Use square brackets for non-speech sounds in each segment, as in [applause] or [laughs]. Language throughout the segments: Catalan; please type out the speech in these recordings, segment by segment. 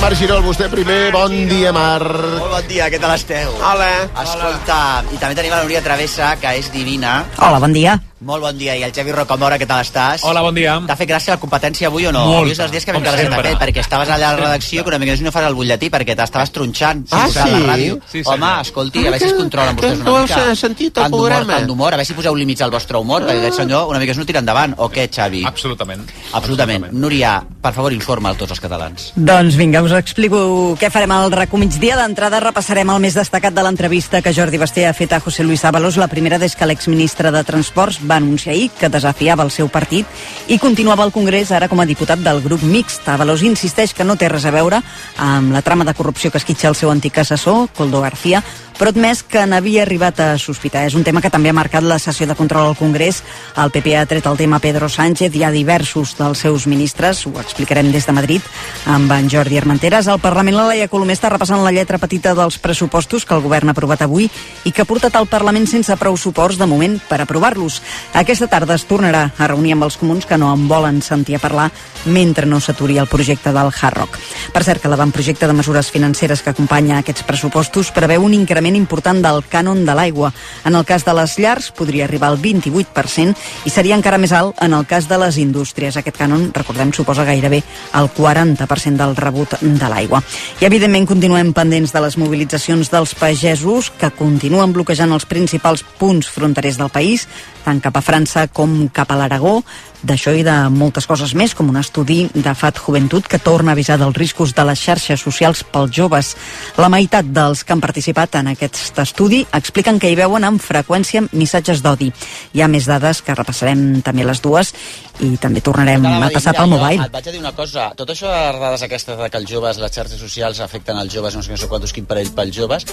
Marc Girol, vostè primer. Bon dia, Marc. Molt bon dia, què tal esteu? Hola. Escolta, i també tenim la Núria Travessa, que és divina. Hola, bon dia. Molt bon dia. I el Xavi Rocamora, què tal estàs? Hola, bon dia. T'ha fet gràcia la competència avui o no? Molta, Avui és els dies que com vam quedar sense sempre. fet, perquè estaves allà a la redacció que una mica no fas el butlletí, perquè t'estaves tronxant. Ah, sí? La ràdio. Sí, Home, senyor. escolti, a veure si es controlen vostès una mica. has sentit el Tant programa? tant d'humor, a veure si poseu límits al vostre humor, perquè aquest senyor una mica es no tira endavant, o què, Xavi? Absolutament. Absolutament. Núria, per favor, informa a tots els catalans. Doncs vinga, us explico què farem al RACO migdia. D'entrada repassarem el més destacat de l'entrevista que Jordi Basté ha fet a José Luis Ábalos, la primera des que l'exministre de Transports va anunciar ahir que desafiava el seu partit i continuava al Congrés ara com a diputat del grup mixt. Ábalos insisteix que no té res a veure amb la trama de corrupció que esquitxa el seu antic assessor, Coldo García, però admès que n'havia arribat a sospitar. És un tema que també ha marcat la sessió de control al Congrés. El PP ha tret el tema Pedro Sánchez i a diversos dels seus ministres. Ho explicarem des de Madrid amb en Jordi Armenteres. Al Parlament la Laia Colomer està repassant la lletra petita dels pressupostos que el govern ha aprovat avui i que ha portat al Parlament sense prou suports de moment per aprovar-los. Aquesta tarda es tornarà a reunir amb els comuns que no en volen sentir a parlar mentre no s'aturi el projecte del Hard Rock. Per cert, que l'avantprojecte de mesures financeres que acompanya aquests pressupostos preveu un increment important del cànon de l'aigua. En el cas de les llars podria arribar al 28% i seria encara més alt en el cas de les indústries. Aquest cànon, recordem, suposa gairebé el 40% del rebut de l'aigua. I evidentment continuem pendents de les mobilitzacions dels pagesos que continuen bloquejant els principals punts fronterers del país, tant cap a França com cap a l'Aragó. D'això i de moltes coses més, com un estudi de FAT Joventut que torna a avisar dels riscos de les xarxes socials pels joves. La meitat dels que han participat en aquest estudi expliquen que hi veuen amb freqüència missatges d'odi. Hi ha més dades que repassarem també les dues i també tornarem a passar pel mobile. Et vaig a dir una cosa, tot això de les dades aquestes de que els joves, les xarxes socials afecten els joves, no sé què, no sé quantos, quin parell pels joves,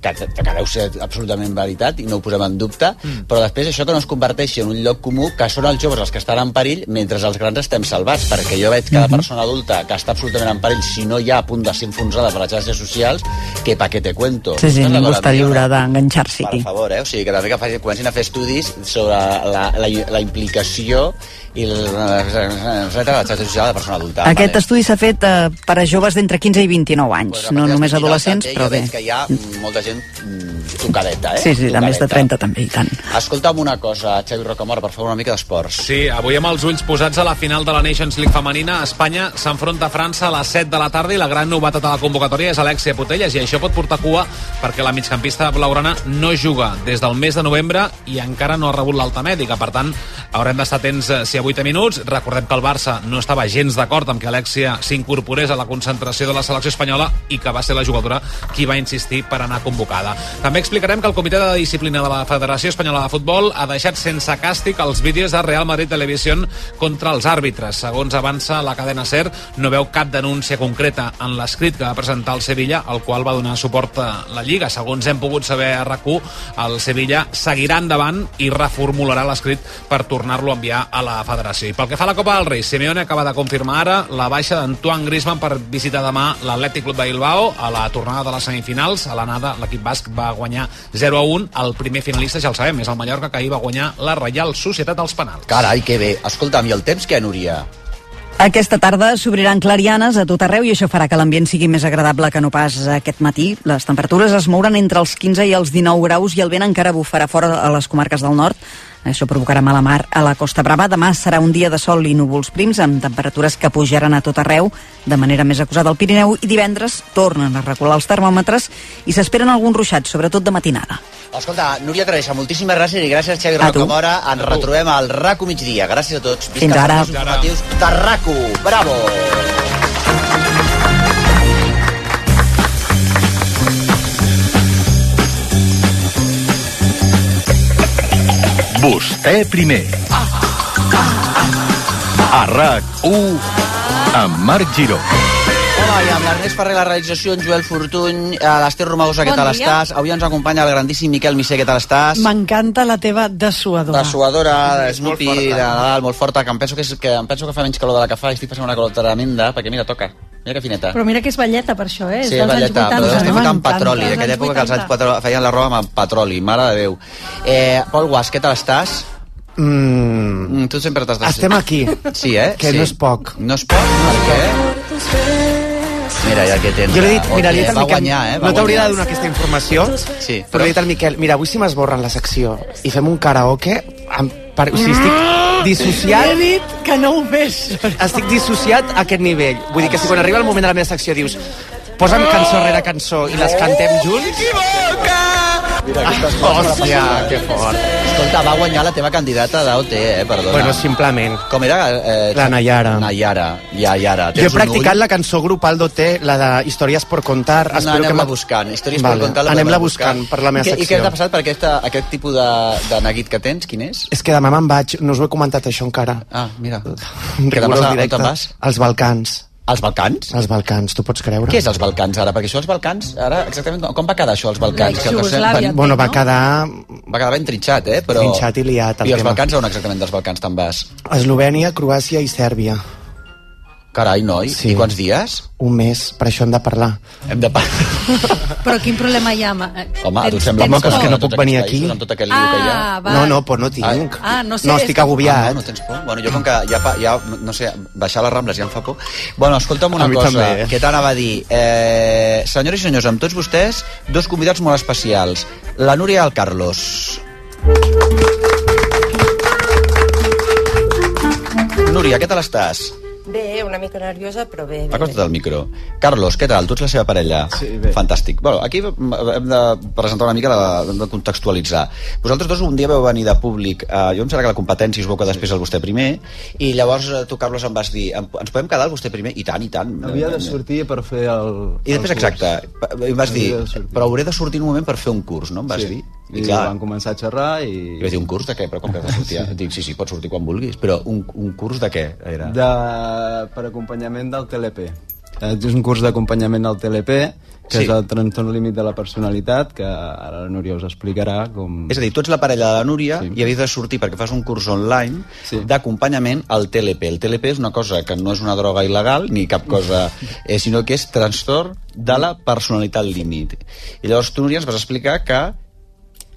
que, que, que deu ser absolutament veritat i no ho posem en dubte, mm. però després això que no es converteixi en un lloc comú, que són els joves els que estan en perill mentre els grans estem salvats, perquè jo veig cada persona adulta que està absolutament en perill, si no ja a punt de ser enfonsada per les xarxes socials, que pa que te cuento. Sí, sí, ningú està lliure d'enganxar-s'hi Per favor, eh? O sigui, que també que facin, comencin a fer estudis sobre la, la, la implicació i la, la, la xarxa social de la persona adulta. Aquest estudi s'ha fet eh, per a joves d'entre 15 i 29 anys, Pues, no només dels 29 adolescents, també però bé. que hi ha mm, molta gent mm, tocadeta, eh? Sí, sí, de més de Tocadeta. 30 també, i tant. Escolta'm una cosa, Xavi Rocamora, per favor, una mica d'esports. Sí, avui amb els ulls posats a la final de la Nations League femenina, Espanya s'enfronta a França a les 7 de la tarda i la gran novetat a la convocatòria és Alexia Putelles i això pot portar cua perquè la migcampista blaugrana no juga des del mes de novembre i encara no ha rebut l'alta mèdica. Per tant, haurem d'estar atents eh, si avui té minuts. Recordem que el Barça no estava gens d'acord amb que Alexia s'incorporés a la concentració de la selecció espanyola i que va ser la jugadora qui va insistir per anar convocada. També explicarem que el Comitè de Disciplina de la Federació Espanyola de Futbol ha deixat sense càstig els vídeos de Real Madrid Televisió contra els àrbitres. Segons avança la cadena SER, no veu cap denúncia concreta en l'escrit que va presentar el Sevilla, al qual va donar suport a la Lliga. Segons hem pogut saber a rac el Sevilla seguirà endavant i reformularà l'escrit per tornar-lo a enviar a la federació. I pel que fa a la Copa del Rei, Simeone acaba de confirmar ara la baixa d'Antoine Griezmann per visitar demà l'Atlètic Club de Bilbao a la tornada de les semifinals. A l'anada, l'equip basc va guanyar 0 a 1. El primer finalista, ja el sabem, és el Mallorca, que ahir va guanyar la Reial Societat als penals. Carai, que bé. Escolta'm, i el temps què, Núria? Aquesta tarda s'obriran clarianes a tot arreu i això farà que l'ambient sigui més agradable que no pas aquest matí. Les temperatures es mouran entre els 15 i els 19 graus i el vent encara bufarà fora a les comarques del nord. Això provocarà mala mar a la Costa Brava. Demà serà un dia de sol i núvols prims amb temperatures que pujaran a tot arreu de manera més acusada al Pirineu i divendres tornen a recular els termòmetres i s'esperen alguns ruixats, sobretot de matinada. Escolta, Núria Teresa, moltíssimes gràcies i gràcies, Xavi. Rocamora. Ens retrobem al RACO migdia. Gràcies a tots. Fins ara. els informatius de RACO. Bravo! Vostè primer. A RAC1 amb Marc Giró. Hola, i amb l'Ernest Ferrer, la realització, en Joel Fortuny, a l'Ester Romagosa, què Bon tal dia. estàs? Avui ens acompanya el grandíssim Miquel Misser, què tal estàs? M'encanta la teva dessuadora. La suadora de Snoopy, de Nadal, molt forta, que em penso que, és, que em penso que fa menys calor de la que fa i estic passant una calor tremenda, perquè mira, toca. Mira que fineta. Però mira que és balleta per això, eh? És Sí, dels balleta, anys però 80. estic M'encanta, amb petroli, dels d'aquella anys època que els anys 80. patro... feien la roba amb petroli, mare de Déu. Eh, Pol Guas, què tal estàs? Mm, Mm, tu sempre t'has de... estem aquí. Sí, eh? Que sí. no és poc. No és poc? Per què? Mira, ja que tens... Jo li he dit, mira, li he dit al Miquel, guanyar, eh? Va no t'hauria de donar aquesta informació, Sí, però li he dit al Miquel, mira, avui si m'esborren la secció i fem un karaoke, amb, per, o sigui, estic dissociat, He dit que no ho fes. estic dissociat a aquest nivell. Vull dir que si quan arriba el moment de la meva secció dius posa'm cançó rere cançó i les cantem junts... Hòstia, que fort. Escolta, va guanyar la teva candidata d'AOT, eh? Perdona. Bueno, simplement. Com era? Eh, La Nayara. Nayara, ja, Yara. Jo he practicat la cançó grupal d'OT, la de Històries por contar. No, Espero que anem-la m'ha- buscant. Històries Vale, per contar. anem-la buscant per la meva I, què- I què secció. t'ha passat per aquesta, aquest tipus de, de neguit que tens? Quin és? És que demà me'n vaig, no us ho he comentat això encara. Ah, mira. Un Què t'ha rigorós? On directe. te'n vas? Als Balcans. Als Balcans? Els Balcans, tu pots creure? Què és els Balcans ara? Perquè això els Balcans, ara exactament com- va quedar això als Balcans? Que el tercer- Iugoslàvia. va, Bueno, va quedar va quedar ben trinxat, eh? Però... Trinxat i liat, el I els tema. Balcans on exactament dels Balcans te'n vas? Eslovènia, Croàcia i Sèrbia. Carai, noi. Sí. I quants dies? Un mes, per això hem de parlar. Hem de parlar. [laughs] Però quin problema hi ha? eh, Home, a tu sembla tens Home, però és por? que no puc venir aquí. Amb tot aquest lío que hi ha. Ah, va. No, no, por no tinc. Ah, no sé, No, és estic que- Ah, agobiat. no, no tens por? Bueno, jo com que ja, ja no sé, baixar les Rambles ja em fa por. Bueno, escolta'm una cosa, també, eh? què t'anava a dir? Eh, senyores i senyors, amb tots vostès, dos convidats molt especials. La Núria i el Carlos. Núria, què tal estàs? Bé, una mica nerviosa, però bé. bé, Acosta't al micro. Carlos, què tal? Tu ets la seva parella. Sí, bé. Fantàstic. Bueno, aquí hem de presentar una mica, de, hem de contextualitzar. Vosaltres dos un dia veu venir de públic, eh, jo em sembla que la competència es veu que després el vostè primer, i llavors eh, tu, Carlos, em vas dir, "Em- ens podem quedar el vostè primer? I tant, i tant. Havia de sortir per fer el... I després, el curs. exacte, em vas dir, però hauré de sortir un moment per fer un curs, no? Em vas sí. dir. I, I van començar a xerrar i... I vaig dir, un curs de què? Però com que has de sortir? sí. Dic, sí, sí, pots sortir quan vulguis. Però un, un curs de què era? De... per acompanyament del TLP. Eh, És un curs d'acompanyament del TLP, que Sí. és el trastorn límit de la personalitat, que ara la Núria us explicarà com... És a dir, tu ets la parella de la Núria Sí. i havies de sortir perquè fas un curs online Sí. d'acompanyament al TLP. El TLP és una cosa que no és una droga il·legal ni cap cosa, [laughs] eh, sinó que és trastorn de la personalitat límit. I llavors tu, Núria, ens vas explicar que,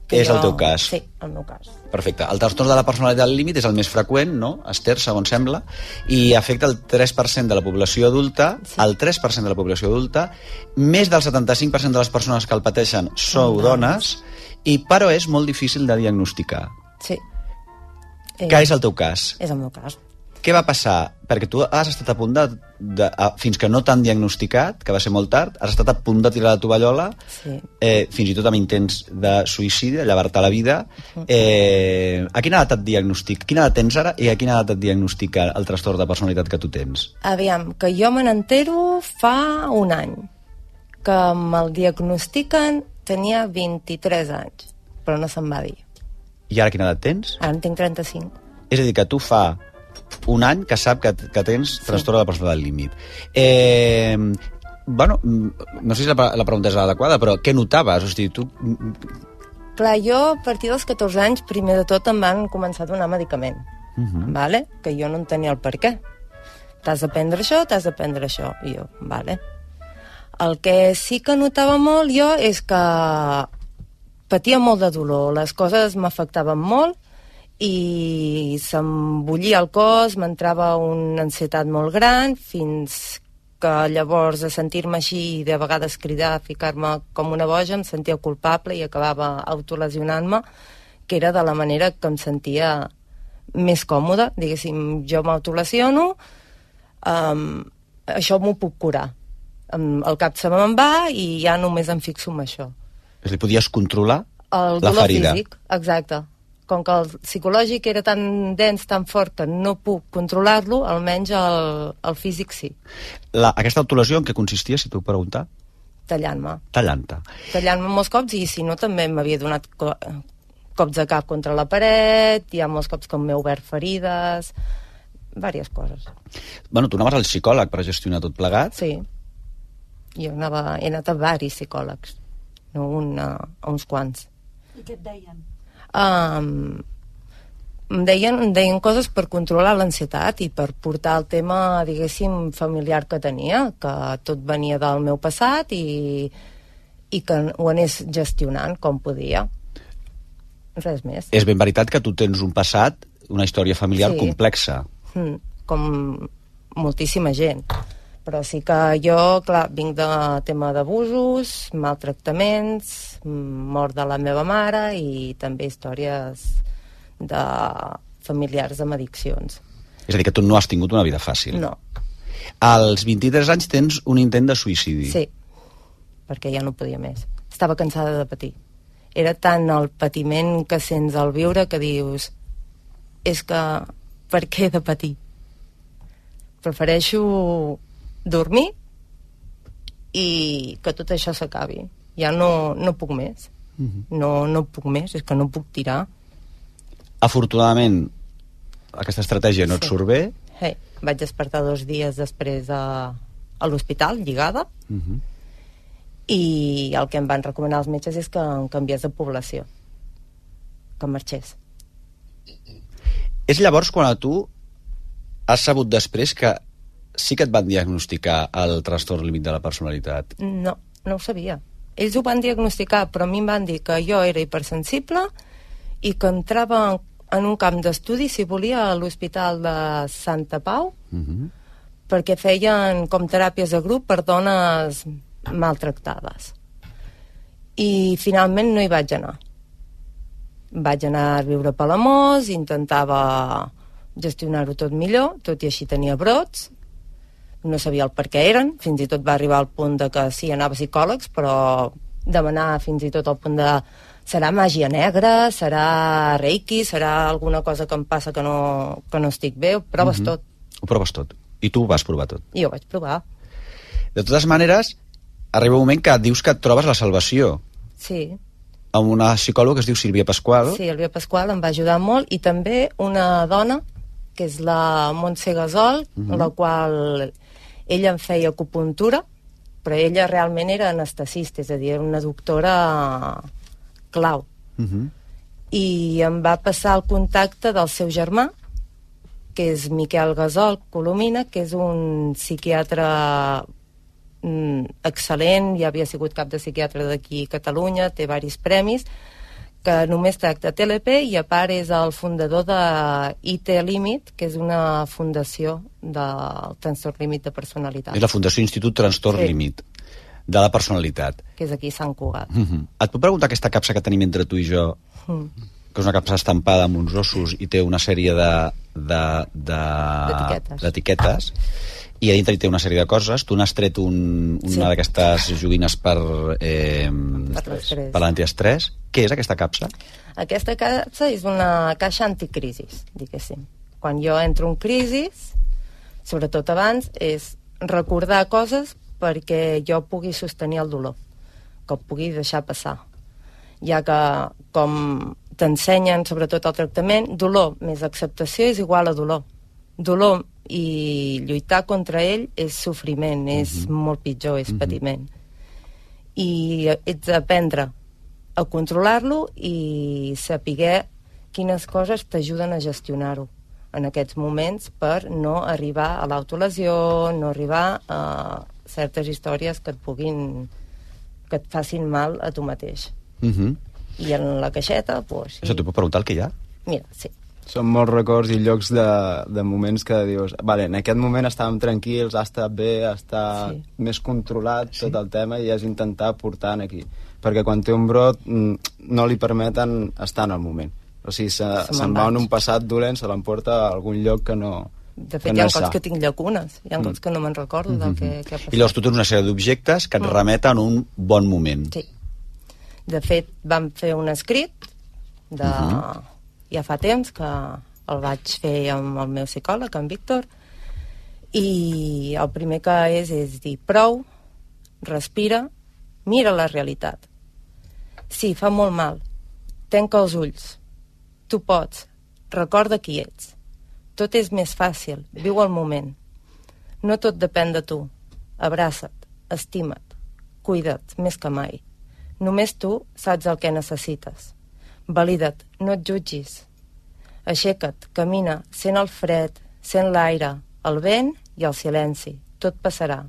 Que és jo- el teu cas. Sí, el meu cas. Perfecte. El trastorn de la personalitat límit és el més freqüent, no? Esther, segons sembla, i afecta el 3% de la població adulta, Sí. el 3% de la població adulta, més del 75% de les persones que el pateixen sou dones, i però és molt difícil de diagnosticar. Sí. Eh, Que és el teu cas? És el meu cas. Què va passar? Perquè tu has estat a punt de, de a, fins que no t'han diagnosticat, que va ser molt tard, has estat a punt de tirar la tovallola, Sí. eh, fins i tot amb intents de suïcidi, de llevar-te la vida. Eh, a quina edat et diagnostic? Quina edat tens ara i a quina edat et diagnostica el trastorn de personalitat que tu tens? Aviam, que jo me n'entero fa un any. Que me'l diagnostiquen tenia 23 anys, però no se'm va dir. I ara quina edat tens? Ara en tinc 35. És a dir, que tu fa un any que sap que, que tens trastorn de la personalitat límit. Eh, bueno, mm, no sé si la, la pregunta és adequada, però què notaves? O sigui, tu Clar, jo a partir dels 14 anys, primer de tot, em van començar a donar medicament, Uh -huh. vale? que jo no en tenia el per què. T'has de prendre això, t'has de prendre això. I jo, vale. El que sí que notava molt jo és que patia molt de dolor, les coses m'afectaven molt i se'm bullia el cos, m'entrava una ansietat molt gran, fins que llavors de sentir-me així i de vegades cridar, ficar-me com una boja, em sentia culpable i acabava autolesionant-me, que era de la manera que em sentia més còmoda, diguéssim, jo m'autolesiono, um, això m'ho puc curar. Um, el cap se me'n va i ja només em fixo en això. dir, podies controlar El la dolor ferida. físic, exacte. Com que el psicològic era tan dens, tan fort, que no puc controlar-lo, almenys el, el físic sí, La, aquesta autolesió en què consistia, si t'ho puc preguntar? tallant-me. Tallant-te. Tallant-me molts cops i si no també m'havia donat co cops de cap contra la paret, hi ha molts cops que m'he obert ferides, diverses coses. Bueno, tu anaves al psicòleg per gestionar tot plegat. Sí. Jo anava, he anat a varis psicòlegs, no un, a uns quants. I què et deien? Um, em deien, deien coses per controlar l'ansietat i per portar el tema, diguéssim, familiar que tenia, que tot venia del meu passat i, i que ho anés gestionant com podia. Res més. És ben veritat que tu tens un passat, una història familiar Sí. complexa. Mm, com moltíssima gent. Però sí que jo, clar, vinc de tema d'abusos, maltractaments, mort de la meva mare i també històries de familiars amb addiccions. És a dir, que tu no has tingut una vida fàcil. No, Als 23 anys tens un intent de suïcidi. sí, perquè ja no podia més. Estava cansada de patir. Era tant el patiment que sents al viure que dius és que per què he de patir? Prefereixo dormir i que tot això s'acabi. Ja no, no puc més. no, no puc més, és que no puc tirar. Afortunadament, aquesta estratègia no et Sí. surt bé. Hey, vaig despertar dos dies després a, a l'hospital, lligada, Uh -huh. i el que em van recomanar els metges és que em canviés de població, que marxés. És llavors quan a tu has sabut després que sí que et van diagnosticar el trastorn límit de la personalitat. No, no ho sabia. Ells ho van diagnosticar, però a mi em van dir que jo era hipersensible i que entrava en un camp d'estudi, si volia, a l'Hospital de Santa Pau, Uh -huh. perquè feien com teràpies de grup per dones maltractades. I finalment no hi vaig anar. Vaig anar a viure a Palamós, intentava gestionar-ho tot millor, tot i així tenia brots, no sabia el per què eren, fins i tot va arribar al punt de que sí, anava a psicòlegs, però demanar fins i tot al punt de serà màgia negra, serà reiki, serà alguna cosa que em passa que no, que no estic bé, proves Mhm. tot. Ho proves tot. I tu ho vas provar tot. I ho vaig provar. De totes maneres, arriba un moment que dius que et trobes la salvació Sí, amb una psicòloga que es diu Sílvia Pasqual. sí, el Via Pasqual em va ajudar molt i també una dona que és la Montse Gasol, Mhm. la qual ella em feia acupuntura, però ella realment era anestesista, és a dir, era una doctora clau. Uh -huh. I em va passar el contacte del seu germà, que és Miquel Gasol Colomina, que és un psiquiatre mm, excel·lent, ja havia sigut cap de psiquiatre d'aquí a Catalunya, té varis premis, que només tracta TLP i a part és el fundador de IT Limit, que és una fundació del trastorn límit de personalitat, És la Fundació Institut Trastorn Sí. Límit de la personalitat. que és aquí a Sant Cugat. Uh -huh. Et puc preguntar aquesta capsa que tenim entre tu i jo, Mm. que és una capsa estampada amb uns ossos i té una sèrie de... de, de D'etiquetes. I a dintre hi té una sèrie de coses tu n'has tret un, una Sí. d'aquestes [laughs] joguines per eh, Per l'antiestrès què és aquesta capsa? Aquesta capsa és una caixa anticrisis, diguéssim. Quan jo entro en crisis, sobretot abans, és recordar coses perquè jo pugui sostenir el dolor, que ho pugui deixar passar. Ja que, com t'ensenyen, sobretot el tractament, dolor més acceptació és igual a dolor. Dolor i lluitar contra ell és sofriment, és molt pitjor, és patiment i ets d'aprendre a controlar-lo i saber quines coses t'ajuden a gestionar-ho en aquests moments per no arribar a l'autolesió, no arribar a certes històries que et puguin que et facin mal a tu mateix. Uh -huh. I en la caixeta, doncs, Això t'ho puc preguntar el que hi ha? mira, sí. Són molts records i llocs de, de moments que dius... Vale, en aquest moment estàvem tranquils, ha estat bé, està Sí. sí. més controlat sí. tot el tema i és intentar portar aquí. Perquè quan té un brot mm, no li permeten estar en el moment. O sigui, se, Se se'n me'n va en un passat dolent, se l'emporta a algun lloc que no... De que fet, no hi ha sa. que tinc llacunes, hi ha coses que no me'n recordo del que, que ha passat. I llavors tu tens una sèrie d'objectes que et Mm. remeten a un bon moment. Sí. De fet, vam fer un escrit de... Mhm. Ja fa temps que el vaig fer amb el meu psicòleg, en Víctor, i el primer que és és dir prou, respira, mira la realitat. Sí, fa molt mal. Tenca els ulls. Tu pots. Recorda qui ets. Tot és més fàcil. Viu el moment. No tot depèn de tu. Abraça't. Estima't. Cuida't més que mai. Només tu saps el que necessites. Valida't. No et jutgis. Aixeca't. Camina. Sent el fred. Sent l'aire. El vent i el silenci. Tot passarà.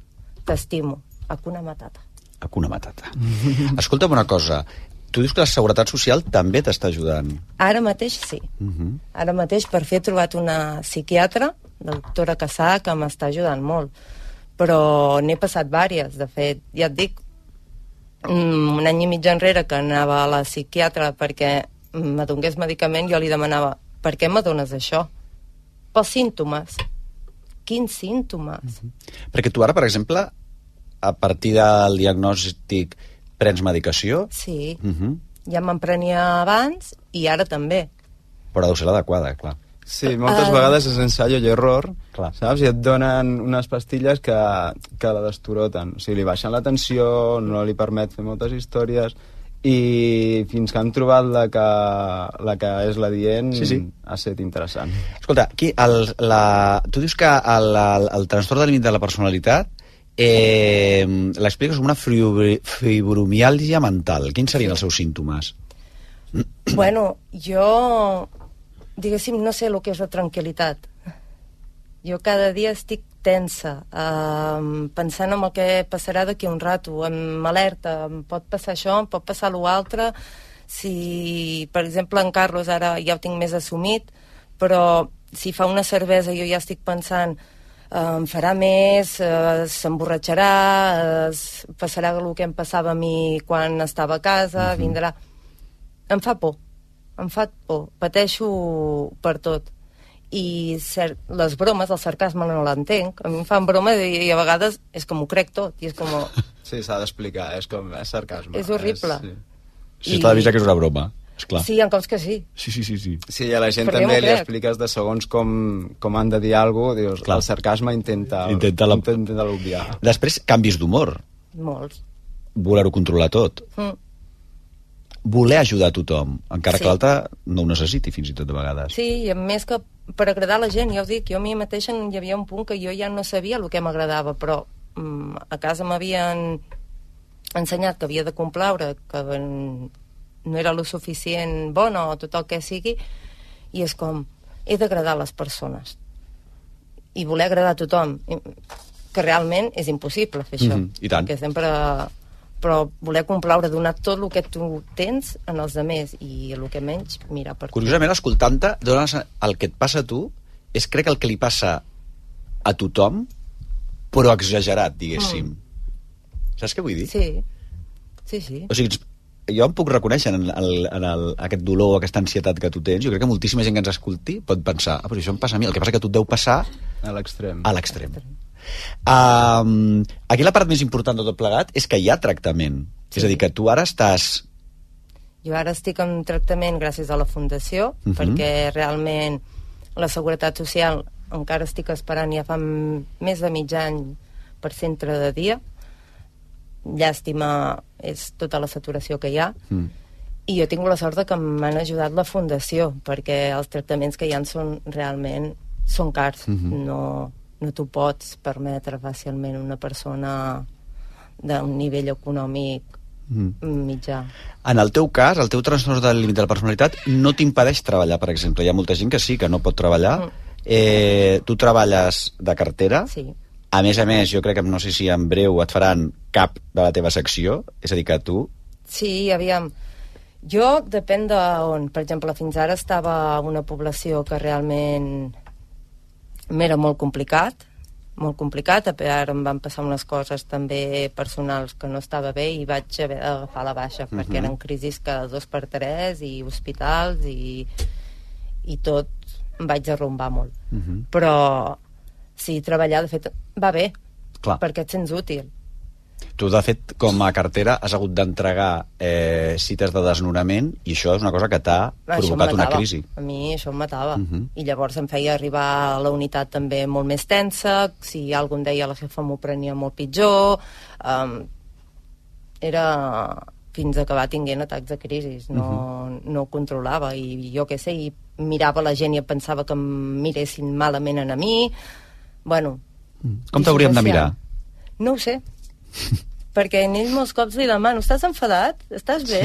T'estimo. Hakuna Matata. Hakuna Matata. [laughs] Escolta'm una cosa. Tu dius que la Seguretat Social també t'està ajudant. Ara mateix sí. Uh -huh. Ara mateix per fi he trobat una psiquiatra, la doctora Cassà, que m'està ajudant molt. però n'he passat vàries, de fet, ja et dic, un any i mig enrere que anava a la psiquiatra perquè m'adongués medicament, jo li demanava per què m'adones això? Pels símptomes. Quins símptomes? Perquè tu ara, per exemple, a partir del diagnòstic prens medicació, Sí, uh -huh. ja me'n prenia abans i ara també. però deu ser l'adequada, clar. Sí, moltes Ah. vegades és ensayo i error, Clar. saps? I et donen unes pastilles que, que la destoroten. O sigui, li baixen la tensió, no li permet fer moltes històries, i fins que han trobat la que, la que és la dient Sí, sí. ha estat interessant. Escolta, aquí, el, la, tu dius que el, el, el trastorn de límit de la personalitat eh, l'expliques com una fibromiàlgia mental. Quins serien els seus símptomes? Bueno, jo, diguéssim, no sé el que és la tranquil·litat. Jo cada dia estic tensa, eh, pensant en el que passarà d'aquí un rato, em alerta, em pot passar això, em pot passar l'altre, si, per exemple, en Carlos ara ja ho tinc més assumit, però si fa una cervesa jo ja estic pensant eh, em farà més, eh, s'emborratxarà, es passarà el que em passava a mi quan estava a casa, vindrà. Em fa por, em fa por, pateixo per tot. I cert, les bromes, el sarcasme no l'entenc, a mi em fan broma i, i a vegades és que m'ho crec tot, i és com... [laughs] Sí, s'ha d'explicar, és com, és sarcasme. És horrible. sí. Si està d'avisar que és una broma, esclar. Sí, hi ha cops que sí. sí, sí, sí. sí. Sí, i a la gent Però també li expliques de segons com, com han de dir alguna cosa, dius, Clar. el sarcasme intenta, Intenta la- intenta l'obviar. Després, canvis d'humor. Molts. Voler-ho controlar tot. Mm. Voler ajudar a tothom, encara Sí. que l'altre no ho necessiti, fins i tot de vegades. Sí, i a més que per agradar a la gent, ja ho dic, jo a mi mateixa hi havia un punt que jo ja no sabia el que m'agradava, però mm, a casa m'havien ensenyat que havia de complaure, que mm, no era lo suficient bona o tot el que sigui, i és com, he d'agradar a les persones. I voler agradar a tothom, que realment és impossible fer això. Mhm, i tant. Perquè sempre però voler complaure, donar tot el que tu tens en els altres i el que menys, mirar per tu. Curiosament, escoltant-te, el que et passa a tu és crec el que li passa a tothom, però exagerat, diguéssim. Saps què vull dir? Mm. Sí, sí, sí. O sigui, jo em puc reconèixer en, el, en el, aquest dolor, aquesta ansietat que tu tens. Jo crec que moltíssima gent que ens escolti pot pensar, ah, però això em passa a mi. El que passa que tu et deu passar A l'extrem. a l'extrem. Um, aquí la part més important de tot plegat és que hi ha tractament. Sí. És a dir, que tu ara estàs... Jo ara estic en tractament gràcies a la Fundació, Mhm. perquè realment la Seguretat Social encara estic esperant ja fa més de mig any per centre de dia. Llàstima és tota la saturació que hi ha. Mm. I jo tinc la sort de que m'han ajudat la Fundació, perquè els tractaments que hi ha són realment són cars. Mhm. no, no t'ho pots permetre fàcilment una persona d'un nivell econòmic Mm. mitjà. En el teu cas, el teu trastorn del límit de la personalitat no t'impedeix treballar, per exemple. Hi ha molta gent que sí, que no pot treballar. Mm. Eh, tu treballes de cartera. Sí. A més a més, jo crec que no sé si en breu et faran cap de la teva secció, és a dir, que tu... Sí, aviam. Jo, depèn de on. Per exemple, fins ara estava una població que realment m'era molt complicat, molt complicat, a ara em van passar unes coses també personals que no estava bé i vaig haver d'agafar la baixa, Mhm. perquè eren crisis cada dos per tres i hospitals i, i tot em vaig arrombar molt. Uh -huh. Però sí, treballar, de fet, va bé, Clar. perquè et sents útil. Tu, de fet, com a cartera, has hagut d'entregar eh, cites de desnonament i això és una cosa que t'ha provocat una crisi. A mi això em matava. Uh Mhm. -huh. I llavors em feia arribar a la unitat també molt més tensa, si algú em deia la jefa m'ho prenia molt pitjor, um, era fins a acabar tinguent atacs de crisi, no, uh -huh. no ho controlava, i jo què sé, i mirava la gent i pensava que em miressin malament a mi, bueno... Com t'hauríem de mirar? No ho sé, [laughs] perquè a ell molts cops li demano, estàs enfadat? Estàs bé?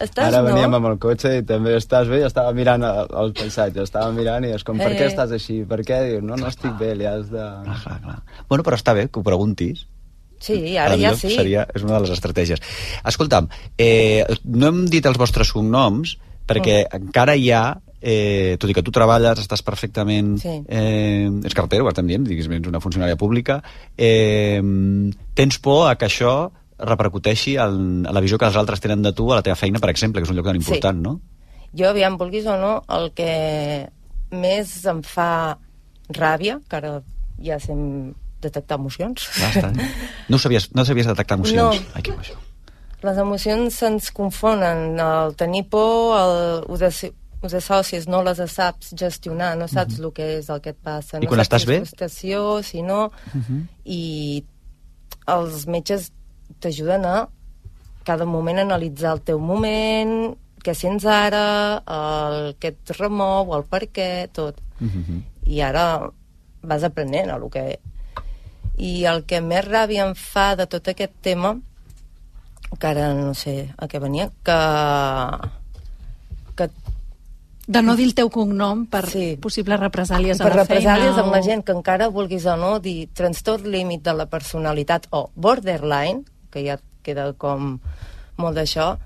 Estàs Ara no? veníem amb el cotxe i també estàs bé i estava mirant el, el paisatge, estava mirant i és com, per Eh. què estàs així? Per què? Dius, no, no estic bé, li has de... Clar, clar, clar. Bueno, però està bé que ho preguntis. Sí, ara ja sí. Seria, és una de les estratègies. Escolta'm, eh, no hem dit els vostres cognoms perquè Mm. encara hi ha eh, tot i que tu treballes, estàs perfectament... Sí. Eh, ets carter, ho estem dient, diguis, ets una funcionària pública, eh, tens por a que això repercuteixi en, en la visió que els altres tenen de tu a la teva feina, per exemple, que és un lloc tan important, Sí. no? Jo, aviam, vulguis o no, el que més em fa ràbia, que ara ja sé detectar emocions, Basta. No sabies, no sabies detectar emocions. No. Ai, que això. les emocions se'ns confonen. El tenir por, el, ho, de, ho associes, no les saps gestionar, no saps el que és el que et passa. Mhm. I no quan saps estàs bé? Mhm. frustració, si no... I els metges t'ajuden a cada moment analitzar el teu moment, què sents ara, el que et remou, el per què, tot. Mhm. I ara vas aprenent lo que... I el que més ràbia em fa de tot aquest tema, que ara no sé a què venia, que De no dir el teu cognom per Sí. possibles represàlies a per la feina. represàlies amb o- la gent que encara vulguis o no dir trastorn límit de la personalitat o borderline, que ja queda com molt d'això,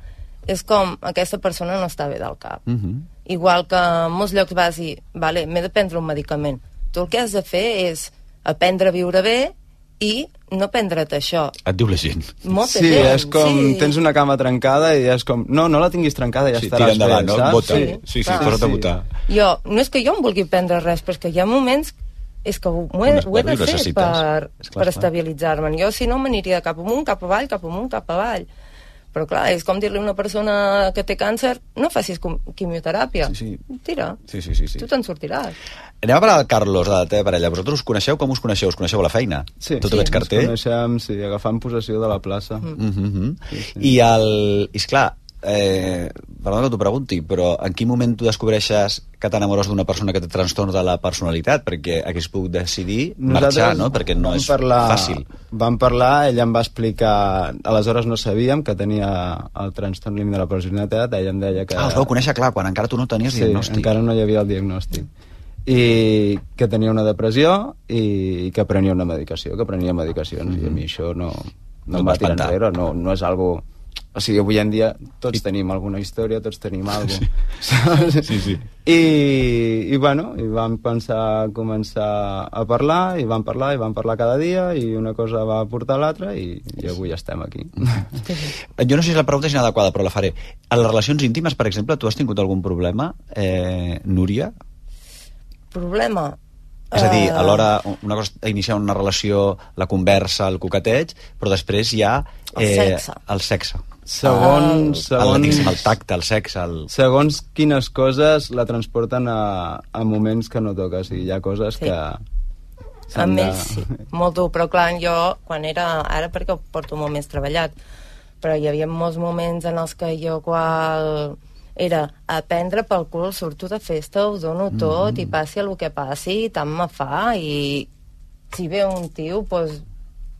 és com aquesta persona no està bé del cap. Mhm. Igual que en molts llocs vas i, vale, m'he de prendre un medicament. Tu el que has de fer és aprendre a viure bé i no prendre't això. Et diu la gent. Molta Sí, gent, és com, sí. tens una cama trencada i és com, no, no la tinguis trencada, ja Sí, estaràs tira endavant, bé, no? saps? Vota. Sí, Sí, sí, posa't a Sí. votar. Jo, no és que jo em vulgui prendre res, però és que hi ha moments és que ho, ho, he, ho he de fer per, clar, per estabilitzar-me'n. Jo, si no, m'aniria cap amunt, cap avall, cap amunt, cap avall. Però clar, és com dir-li a una persona que té càncer no facis quimioteràpia. Sí, sí. Tira. Sí, sí, sí. sí. Tu te'n sortiràs. Anem a parlar del Carlos, de la teva parella. Vosaltres us coneixeu? Com us coneixeu? Us coneixeu a la feina? Sí, Tot sí. ets carter? Ens coneixem, sí, agafant possessió de la plaça. Mm. Mm -hmm. Sí, sí. I, el, i esclar, eh, perdona que t'ho pregunti, però en quin moment tu descobreixes que t'enamores d'una persona que té trastorn de la personalitat? Perquè hagués pogut decidir marxar, no? Perquè no és parlar, fàcil. Vam parlar, ella em va explicar... Aleshores no sabíem que tenia el trastorn límit de la personalitat, ella em deia que... Ah, us vau conèixer, clar, quan encara tu no tenies sí, diagnòstic. encara no hi havia el diagnòstic. I que tenia una depressió i que prenia una medicació, que prenia medicacions, i a mi això no, No no em va tirar enrere, no, no és algo... O sigui, avui en dia tots tenim alguna història, tots tenim alguna cosa. [laughs] Sí, sí. I, i bueno, i vam pensar començar a parlar, i vam parlar, i vam parlar cada dia, i una cosa va portar a l'altra, i, i avui estem aquí. [laughs] Jo no sé si la pregunta és inadequada, però la faré. En les relacions íntimes, per exemple, tu has tingut algun problema, eh, Núria? Problema. És a dir, Eh, a l'hora, una cosa iniciar una relació, la conversa, el coqueteig, però després hi ha... El sexe. El sexe. Segons, El, segons, el tacte, el sexe, el... segons quines coses la transporten a, a moments que no toca. O sigui, hi ha coses Sí. que... s'han Amb de- ells sí, molt dur, però clar, jo quan era, ara perquè ho porto molt més treballat, però hi havia molts moments en els que jo qual era a prendre pel cul, surto de festa, ho dono tot Mm. i passi el que passi, tant me fa i si ve un tio, doncs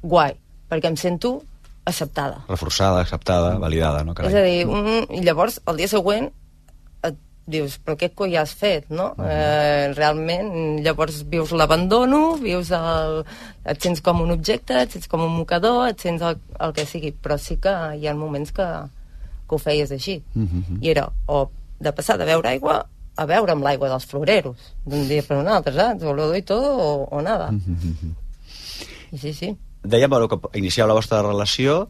guai, perquè em sento acceptada. Reforçada, acceptada, validada, no? És a dir, un, i llavors el dia següent et dius, però què coi has fet, no? Eh, realment, llavors vius l'abandono, vius el... et sents com un objecte, et sents com un mocador, et sents el, el que sigui, però sí que hi ha moments que, que ho feies així. Mhm. I era o de passar de beure aigua a beure amb l'aigua dels floreros, d'un dia per un altre, saps? O lo doy todo o, o nada. Mhm. I sí, sí. Dèiem bueno, que inicieu la vostra relació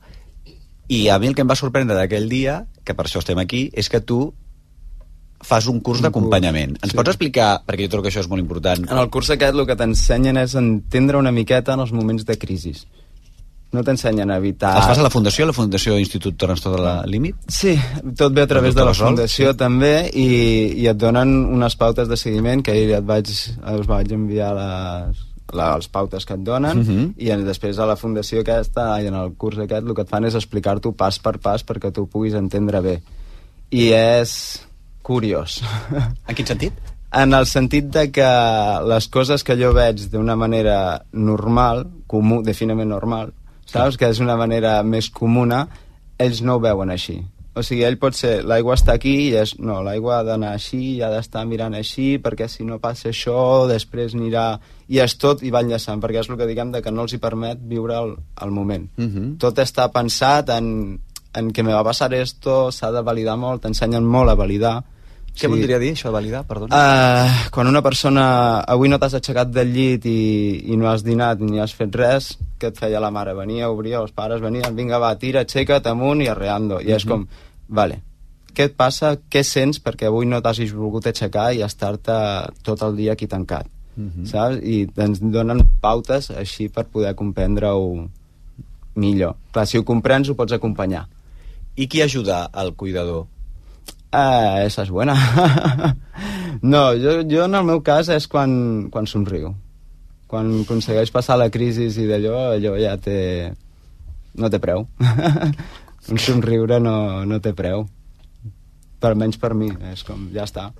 i a mi el que em va sorprendre d'aquell dia, que per això estem aquí, és que tu fas un curs d'acompanyament. Ens sí. pots explicar, perquè jo trobo que això és molt important, En el curs aquest el que t'ensenyen és entendre una miqueta en els moments de crisi. No t'ensenyen a evitar... Els fas a la Fundació, a la Fundació Institut Trastorn de la Límit? Sí, tot ve a través de la Fundació sí. també i, i et donen unes pautes de seguiment que ahir et vaig, us vaig enviar les, les pautes que et donen Mhm. i en, després a la Fundació aquesta i en el curs aquest el que et fan és explicar-t'ho pas per pas perquè tu puguis entendre bé i és curiós En quin sentit? en el sentit de que les coses que jo veig d'una manera normal, comú, definament normal, saps? Que és una manera més comuna, ells no ho veuen així. O sigui, ell pot ser, l'aigua està aquí i és, no, l'aigua ha d'anar així, i ha d'estar mirant així, perquè si no passa això, després anirà... I és tot i va enllaçant, perquè és el que diguem de que no els hi permet viure el, el moment. Mhm. Tot està pensat en, en que me va passar esto, s'ha de validar molt, t'ensenyen molt a validar, Què voldria dir, això de validar? Perdona. Uh, quan una persona avui no t'has aixecat del llit i, i no has dinat ni has fet res, què et feia la mare? Venia, obria, els pares venien, vinga, va, tira, aixeca't amunt i arreando. I és Mhm. com, vale, què et passa, què sents perquè avui no t'hagis volgut aixecar i estar-te tot el dia aquí tancat, Mhm. saps? I ens donen pautes així per poder comprendre-ho millor. Clar, si ho comprens ho pots acompanyar. I qui ajuda al cuidador? Ah, esa és buena. [laughs] no, jo, jo en el meu cas és quan, quan somriu. Quan aconsegueix passar la crisi i d'allò, allò ja té... no té preu. [laughs] Un somriure no, no té preu. Per menys per mi, és com, ja està.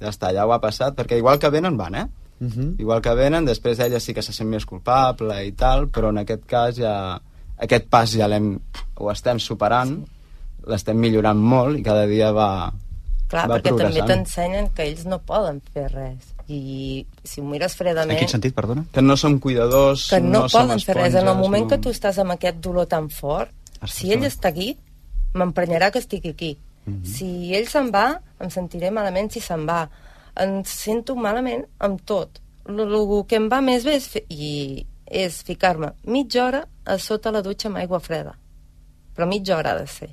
Ja està, ja ho ha passat, perquè igual que venen, van, eh? Uh -huh. Igual que venen, després ella sí que se sent més culpable i tal, però en aquest cas ja... Aquest pas ja l'hem... ho estem superant, l'estem millorant molt i cada dia va, Clar, va perquè també t'ensenyen que ells no poden fer res. I si ho mires fredament... En quin sentit, perdona? Que no som cuidadors, que no, no poden fer res. En el moment no... que tu estàs amb aquest dolor tan fort, si ell està aquí, m'emprenyarà que estigui aquí. Mhm. Si ell se'n va, em sentiré malament si se'n va. Em sento malament amb tot. El, el que em va més bé és, i és ficar-me mitja hora a sota la dutxa amb aigua freda. Però mitja hora ha de ser.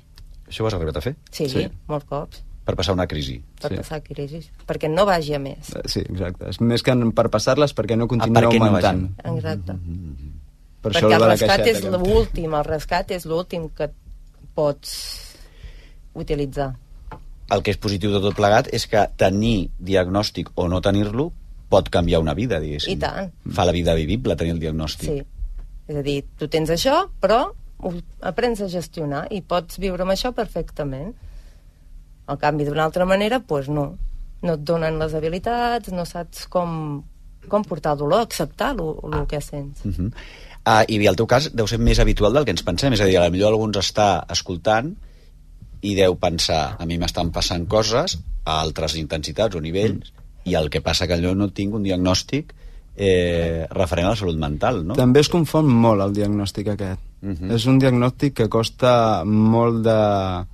Això ho has arribat a fer? Sí, sí. molts cops, Per passar una crisi. per Sí. passar crisis. Perquè no vagi a més. Eh, Sí, exacte. És més que per passar-les perquè no continuï Ah, perquè no augmentant. Exacte. Per això Perquè de el la rescat caixeta. és que- l'últim, el rescat és l'últim que pots utilitzar. El que és positiu de tot plegat és que tenir diagnòstic o no tenir-lo pot canviar una vida, diguéssim. I tant. Fa la vida vivible tenir el diagnòstic. Sí. És a dir, tu tens això, però ho aprens a gestionar i pots viure amb això perfectament. Al canvi, d'una altra manera, doncs no. No et donen les habilitats, no saps com, com portar el dolor, acceptar el que sents. Uh -huh. Uh, I el teu cas deu ser més habitual del que ens pensem, és a dir, a millor algú ens està escoltant i deu pensar, a mi m'estan passant coses a altres intensitats o nivells, mm. i el que passa que allò no tinc un diagnòstic eh, referent a la salut mental, no? També es confon molt el diagnòstic aquest. Uh Mhm. -huh. És un diagnòstic que costa molt de,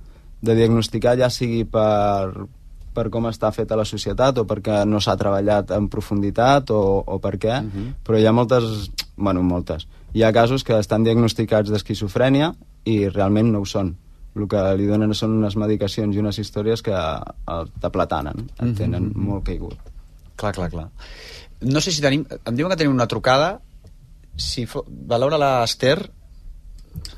de diagnosticar, ja sigui per, per com està feta la societat o perquè no s'ha treballat en profunditat o, o per què, uh -huh. però hi ha moltes, bueno, moltes. Hi ha casos que estan diagnosticats d'esquizofrènia i realment no ho són. El que li donen són unes medicacions i unes històries que el t'aplatanen, et tenen Mhm. molt caigut. Clar, clar, clar. No sé si tenim... Em diuen que tenim una trucada. Si fo... Valora l'Ester...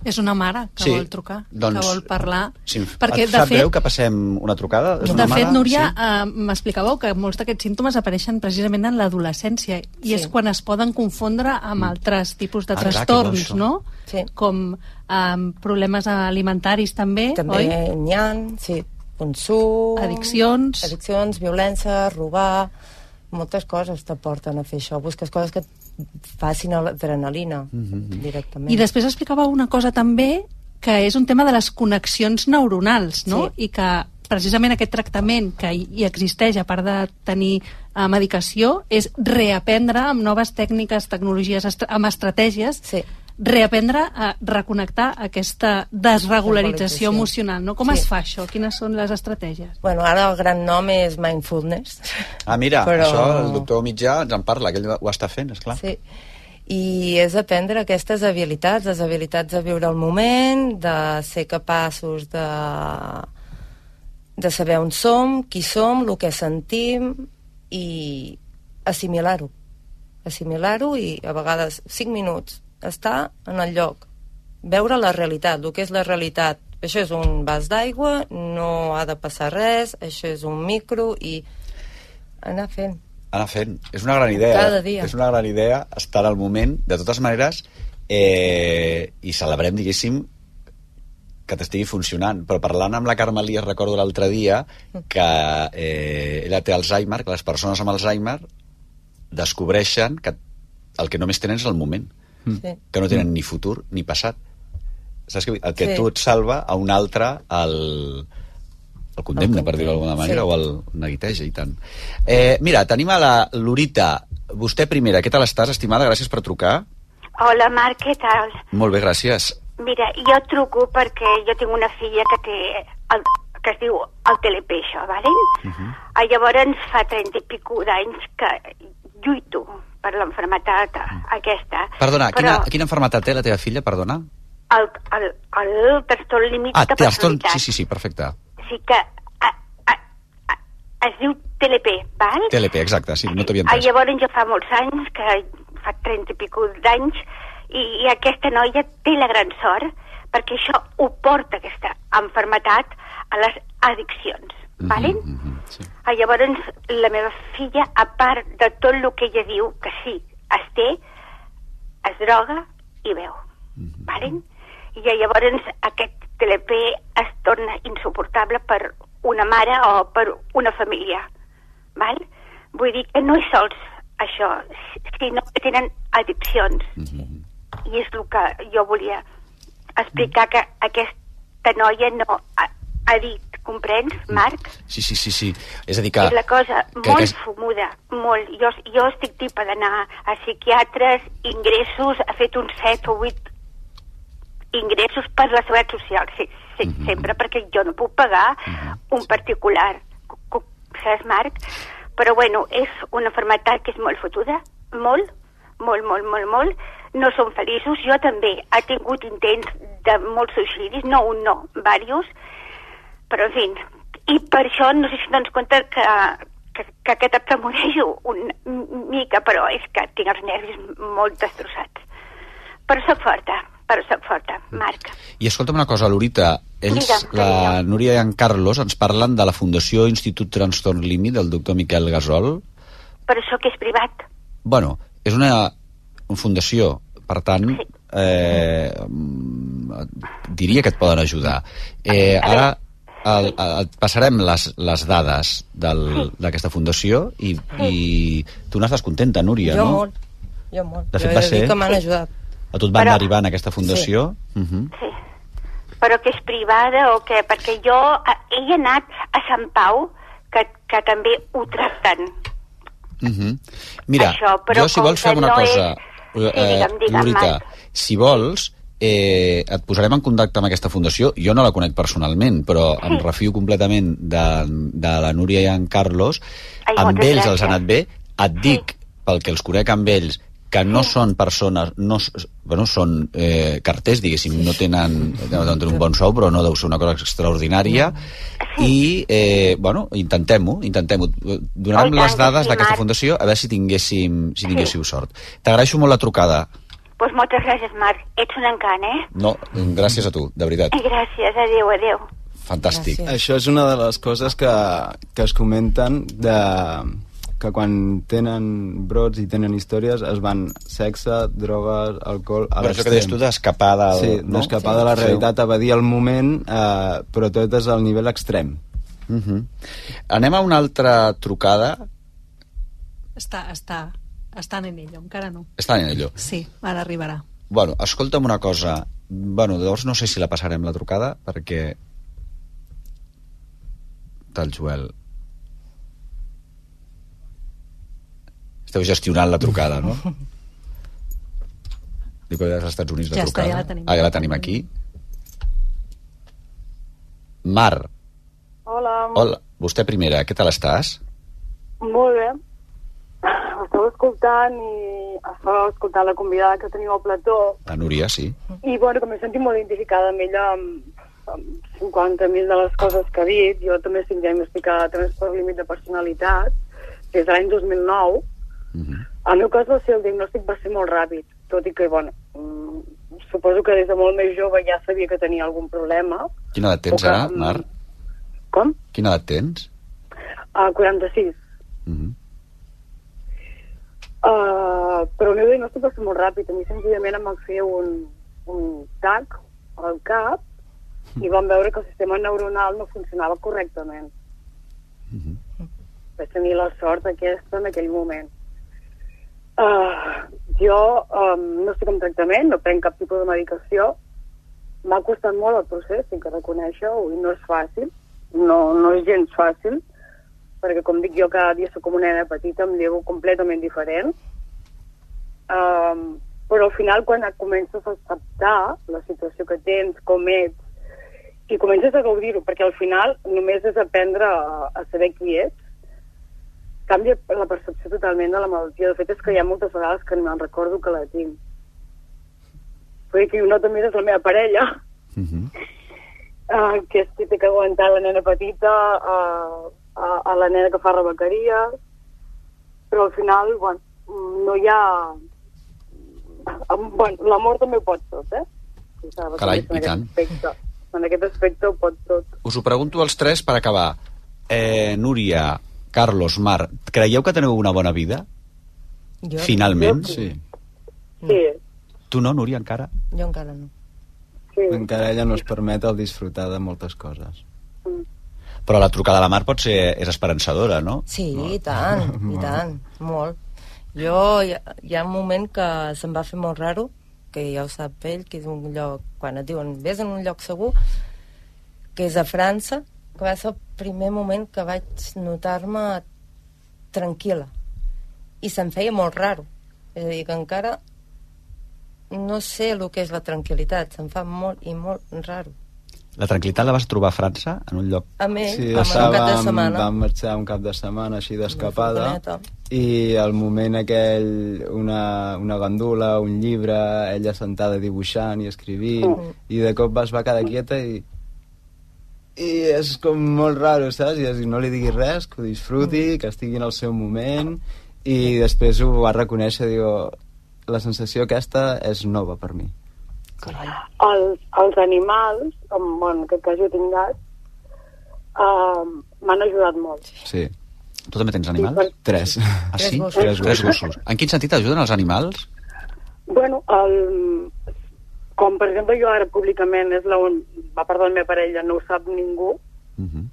És una mare que Sí, vol trucar, doncs, que vol parlar. Em- Perquè, et de sap fet, greu que passem una trucada? És De una fet, mare? Núria, Sí? eh, m'explicàveu que molts d'aquests símptomes apareixen precisament en l'adolescència i Sí. és quan es poden confondre amb altres tipus de Ah, clar, trastorns, això. no? Sí. Com eh, problemes alimentaris també, També oi? n'hi ha, sí, consum... Addiccions. Addiccions, violència, robar... Moltes coses t'aporten a fer això. Busques coses que facin adrenalina directament. I després explicava una cosa també que és un tema de les connexions neuronals, no? Sí. I que precisament aquest tractament que hi hi existeix, a part de tenir eh, medicació, és reaprendre amb noves tècniques, tecnologies, estra amb estratègies, Sí. Reaprendre a reconnectar aquesta desregularització Regularització. emocional. No? Com Sí. es fa això? Quines són les estratègies? Bueno, ara el gran nom és mindfulness. Ah, mira, [laughs] Però- això el doctor Mitjà ens en parla, que ell ho està fent, esclar. Sí. I és aprendre aquestes habilitats, les habilitats de viure el moment, de ser capaços de, de saber on som, qui som, el que sentim i assimilar-ho. Assimilar-ho i a vegades 5 minuts estar en el lloc, veure la realitat, el que és la realitat. Això és un vas d'aigua, no ha de passar res, això és un micro i anar fent. Anar fent. És una gran idea. Cada dia. És una gran idea estar al moment. De totes maneres, eh, i celebrem, diguéssim, que t'estigui funcionant. Però parlant amb la Carme recordo l'altre dia que eh, ella té Alzheimer, que les persones amb Alzheimer descobreixen que el que només tenen és el moment. Sí. que no tenen ni futur ni passat. Saps què vull dir? El que Sí. tu et salva a un altre el, el condemna, El per dir-ho d'alguna manera, sí. o el neguiteja, i tant. Eh, mira, tenim a la Lorita. Vostè primera, què tal estàs, estimada? Gràcies per trucar. Hola, Marc, què tal? Molt bé, gràcies. Mira, jo truco perquè jo tinc una filla que té el que es diu el TLP, això, vale? Uh -huh. Llavors fa 30 i pico d'anys que lluito per l'enfermetat aquesta. Perdona, però quina, quina enfermetat té la teva filla, perdona? el, el, el trastorn límit Ah, de té trastorn... personalitat. Sí, sí, sí, perfecte. Sí que a, a, a, es diu TLP, val? TLP, exacte, sí, no t'havia Ah, entès. llavors ja fa molts anys, que fa 30 i pico d'anys, i, i aquesta noia té la gran sort perquè això ho porta, aquesta enfermetat, a les addiccions, vale? Mhm, mhm, sí. Ah, llavors, la meva filla, a part de tot el que ella diu, que sí, es té, es droga i veu, Mhm. vale? I llavors aquest TLP es torna insuportable per una mare o per una família, val? Vull dir que no és sols això, sinó que tenen addiccions. Mhm. I és el que jo volia explicar que aquesta noia no ha, ha dit, comprens, Marc? Sí, sí, sí, sí. És a dir que... és la cosa que molt aquest- fumuda, molt. Jo, jo estic tipa d'anar a psiquiatres, ingressos, ha fet uns 7 o 8 ingressos per la seguretat social, sí, sí, Mhm. sempre, perquè jo no puc pagar un particular, cu- cu- saps, Marc? Però, bueno, és una malaltia que és molt fotuda, molt, molt, molt, molt, molt. No són feliços, jo també. Ha tingut intents de molts suïcidis, no un, no, diversos, però, en fi, i per això no sé si dones compte que, que, que aquest et una mica, però és que tinc els nervis molt destrossats. Però sóc forta, però sóc forta, Marc. I escolta'm una cosa, Lorita, ells, Digue'm, la Núria i en Carlos, ens parlen de la Fundació Institut Trastorn Límit del doctor Miquel Gasol. Però això que és privat. Bueno, és una, una fundació, per tant, eh, mm, diria que et poden ajudar. Eh, ara el, el, passarem les, les dades del- d'aquesta fundació i, i tu n'estàs contenta, Núria, jo no? molt, jo molt. De fet, jo va ser- que m'han ajudat. A tu et van Però- derivar en aquesta fundació? Uh -huh. Sí. Però que és privada o què? Perquè jo a- he anat a Sant Pau, que, que també ho tracten. Uh -huh. Mira, Això, però jo si vols fem que una no cosa, és- Sí, digue'm, digue'm, Lorita, Marc. si vols, eh, et posarem en contacte amb aquesta fundació. Jo no la conec personalment, però em refio completament de, de la Núria i en Carlos. Ai, amb ells els ha gràcies. anat bé. Et dic, pel que els conec amb ells, que no són persones, no, bueno, són eh, carters, diguéssim, no tenen, no tenen un bon sou, però no deu ser una cosa extraordinària, i, eh, bueno, intentem-ho, intentem-ho. Donarem Oh, les dades sí, d'aquesta fundació, a veure si tinguéssim, si tinguéssiu sort. T'agraeixo molt la trucada. Doncs pues moltes gràcies, Marc. Ets un encant, eh? No, gràcies a tu, de veritat. I gràcies, adéu, adéu. Fantàstic. Això és una de les coses que, que es comenten de que quan tenen brots i tenen històries es van sexe, drogues, alcohol... A Però això que deies tu d'escapar del... Sí, no? d'escapar de la realitat, evadir el moment, eh, però tot és al nivell extrem. Uh -huh. Anem a una altra trucada. Està, està, estan en ello, encara no. Està en allò. Sí, ara arribarà. Bueno, escolta'm una cosa. Bueno, llavors no sé si la passarem la trucada, perquè... Tal Joel. Esteu gestionant la trucada, no? [laughs] Dic que dels Estats Units la Ja està, trucada. ja la tenim. Ah, ja la tenim aquí. Mar, Hola, hola. Vostè primera, què tal estàs? molt bé. Estava escoltant i estava escoltant la convidada que teniu al plató La Núria, sí. i bueno, que m'he sentit molt identificada amb ella amb, amb 50.000 de les coses que ha dit. Jo també estic diagnosticada de trastorn límit de personalitat des de l'any 2009. El meu cas va ser, el diagnòstic va ser molt ràpid, tot i que, bueno, mm, suposo que des de molt més jove ja sabia que tenia algun problema. Quina edat tens que, ara, mm, Mar? Com? Quina edat tens? A 46. Mhm. Uh, però el meu diagnòstic va ser molt ràpid. A mi senzillament em van fer un, un TAC al cap i van veure que el sistema neuronal no funcionava correctament. Vaig tenir la sort aquesta en aquell moment. Uh, jo um, no estic en tractament, no prenc cap tipus de medicació. M'ha costat molt el procés, tinc que reconèixer-ho, i no és fàcil. No, no és gens fàcil, perquè com dic jo cada dia soc com una nena petita, em llevo completament diferent. Um, però al final quan et comences a acceptar la situació que tens, com ets, i comences a gaudir-ho, perquè al final només és aprendre a, a saber qui ets, canvia la percepció totalment de la malaltia. De fet, és que hi ha moltes vegades que no me'n recordo que la tinc. Vull que jo també és la meva parella, uh, que és qui té que aguantar la nena petita, uh, a, a la nena que fa rebequeria, però al final, bueno, no hi ha... Bueno, l'amor també ho pot tot, eh? Carai, en i tant. Aspecte. En aquest aspecte ho pot tot. Us ho pregunto als tres per acabar. Eh, Núria, Carlos, Mar, creieu que teniu una bona vida? Jo? Finalment? Jo Sí. Sí. Tu no, Núria, encara? Jo encara no. Sí. Encara ella no es permet el disfrutar de moltes coses. Però la trucada de la Mar pot ser... és esperançadora, no? Sí, i tant, [laughs] i tant, molt. Jo, hi ha, hi ha un moment que se'm va fer molt raro, que ja ho sap ell, que és un lloc, quan et diuen, vés en un lloc segur, que és a França, que va ser el primer moment que vaig notar-me tranquil·la. I se'm feia molt raro. És a dir, que encara no sé el que és la tranquil·litat, se'm fa molt i molt raro. La tranquil·litat la vas trobar a França, en un lloc... A mi, Sí, amb un cap de setmana. vam marxar un cap de setmana així d'escapada i al moment aquell una, una gandula, un llibre, ella sentada dibuixant i escrivint Mm. i de cop es va quedar quieta i i és com molt raro, saps? I és, no li diguis res, que ho disfruti, que estigui en el seu moment i després ho va reconèixer, digo, la sensació aquesta és nova per mi. Els, els animals, com bueno, en aquest cas jo tinc gats, uh, m'han ajudat molt. Sí. Tu també tens animals? Sí, Tres. Ah, sí? Tres gossos. Tres, Tres gossos. En quin sentit ajuden els animals? Bueno, el, com per exemple jo ara públicament és la un, a part de la meva parella no ho sap ningú Uh -huh.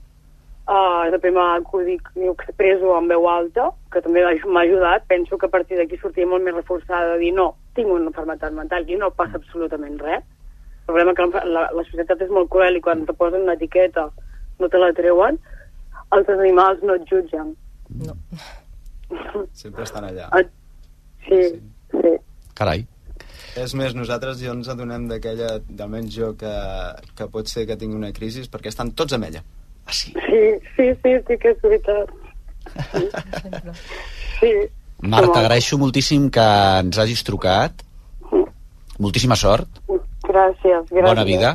Uh, m'ho dic i ho expreso en veu alta que també m'ha ajudat penso que a partir d'aquí sortia molt més reforçada de dir no, tinc una malaltia mental i no passa absolutament res el problema que la, la societat és molt cruel i quan te posen una etiqueta no te la treuen els animals no et jutgen no. Sempre estan allà. Ah, sí, sí. Carai. És més, nosaltres jo ens adonem d'aquella, almenys jo, que, que pot ser que tingui una crisi perquè estan tots amb ella. Ah, sí? Sí, sí, sí, sí que és veritat. Sí. Marta, t'agraeixo moltíssim que ens hagis trucat. Moltíssima sort, Gràcies, gràcies. bona vida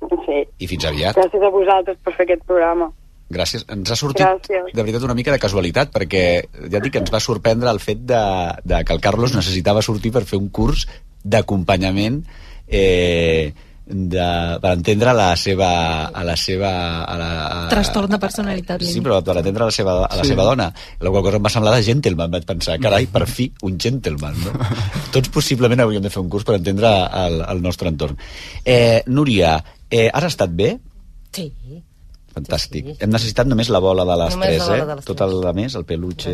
Sí. i fins aviat. Gràcies a vosaltres per fer aquest programa. Gràcies. Ens ha sortit, Gràcies. de veritat, una mica de casualitat, perquè ja dic que ens va sorprendre el fet de, de que el Carlos necessitava sortir per fer un curs d'acompanyament eh, de, per entendre la seva... A la seva a la, a, Trastorn de personalitat. Sí, però per atendre a la seva, a la Sí. seva dona. La qual cosa em va semblar de gentleman, vaig pensar, carai, per fi, un gentleman, no? [laughs] Tots possiblement hauríem de fer un curs per entendre el, el nostre entorn. Eh, Núria, eh, has estat bé? Sí. Fantàstic. Sí, sí. Hem necessitat només la bola de les Només tres, la bola eh? de les Tot tres. el de més, el peluche...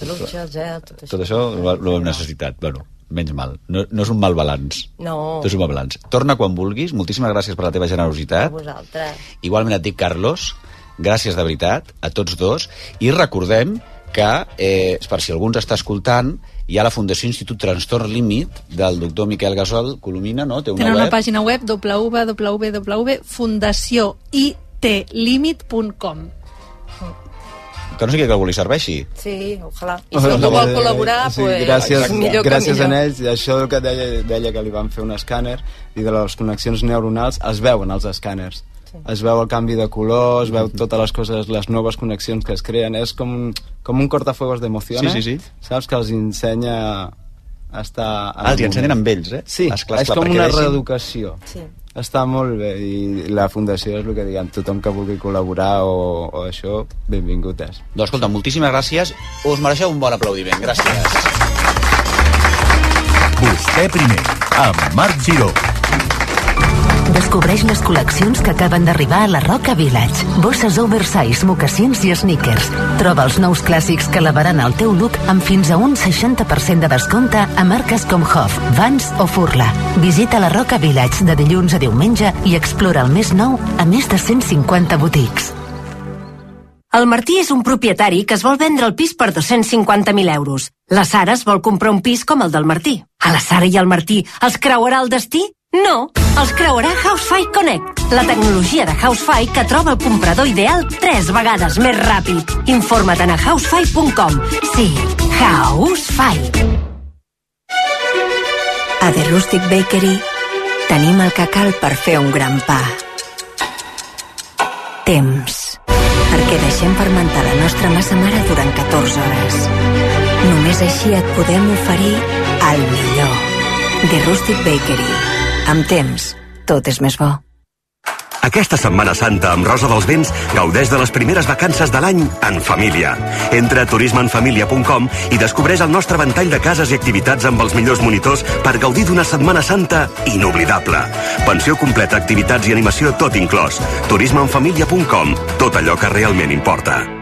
Peluche, el gel, tot això. Tot això ho, ho hem necessitat. Bueno, menys mal. No, no és un mal balanç. No, No és un mal balanç. Torna quan vulguis. Moltíssimes gràcies per la teva a generositat. vosaltres. Igualment et dic, Carlos, gràcies de veritat a tots dos. I recordem que, eh, per si algú ens està escoltant, hi ha la Fundació Institut Trastorn Límit del doctor Miquel Gasol Colomina, no? Té una Tenen web. una pàgina web www.fundacioitlimit.com Que no sé que algú li serveixi. Sí, ojalà. I si algú vol col·laborar, sí, pues, gràcies, millor que gràcies millor. a ells, i això que deia, deia que li van fer un escàner i de les connexions neuronals es veuen els escàners. Sí. Es veu el canvi de color, es veu totes les coses, les noves connexions que es creen. És com, un- com un cortafuegos d'emociones. Sí, sí, sí. Saps? Que els ensenya a estar... Ah, els ensenyen amb ells, eh? Sí, Esclar, és esclar, com una reeducació. Sí. Està molt bé i la fundació és el que diguem, tothom que vulgui col·laborar o, o això, benvingut és. Doncs escolta, moltíssimes gràcies. Us mereixeu un bon aplaudiment. Gràcies. Vostè primer, amb Marc Giró. Descobreix les col·leccions que acaben d'arribar a la Roca Village. Bosses oversize, mocassins i sneakers. Troba els nous clàssics que elevaran el teu look amb fins a un 60% de descompte a marques com Hoff, Vans o Furla. Visita la Roca Village de dilluns a diumenge i explora el més nou a més de 150 botics. El Martí és un propietari que es vol vendre el pis per 250.000 euros. La Sara es vol comprar un pis com el del Martí. A la Sara i al Martí els creuarà el destí? No, els creuarà Housefly Connect, la tecnologia de Housefly que troba el comprador ideal tres vegades més ràpid. Informa't a housefly.com. Sí, Housefly. A The Rustic Bakery tenim el que cal per fer un gran pa. Temps. Perquè deixem fermentar la nostra massa mare durant 14 hores. Només així et podem oferir el millor. The Rustic Bakery. Amb temps, tot és més bo. Aquesta Setmana Santa amb Rosa dels Vents gaudeix de les primeres vacances de l'any en família. Entra a turismeenfamilia.com i descobreix el nostre ventall de cases i activitats amb els millors monitors per gaudir d'una Setmana Santa inoblidable. Pensió completa, activitats i animació tot inclòs. turismeenfamilia.com. Tot allò que realment importa.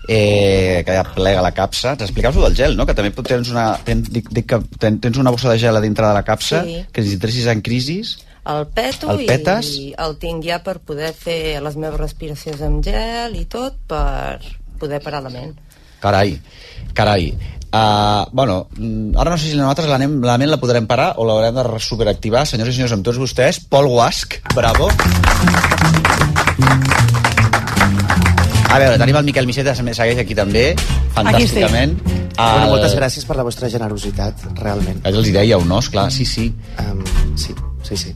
eh, que ja plega la capsa. T'explicaves del gel, no? Que també tens una, ten, dic, dic que ten, tens una bossa de gel a dintre de la capsa, Sí. que si entressis en crisis... El peto El petes? i el tinc ja per poder fer les meves respiracions amb gel i tot per poder parar la ment. Carai, carai. Uh, bueno, ara no sé si nosaltres la, anem, la ment la podrem parar o l'haurem de superactivar. Senyors i senyors, amb tots vostès, Pol Guasc, bravo. A veure, tenim el Miquel Miceta, que segueix aquí també, fantàsticament. Bueno, moltes gràcies per la vostra generositat, realment. Els hi deia un os, clar, sí, sí. Um, sí, sí, sí.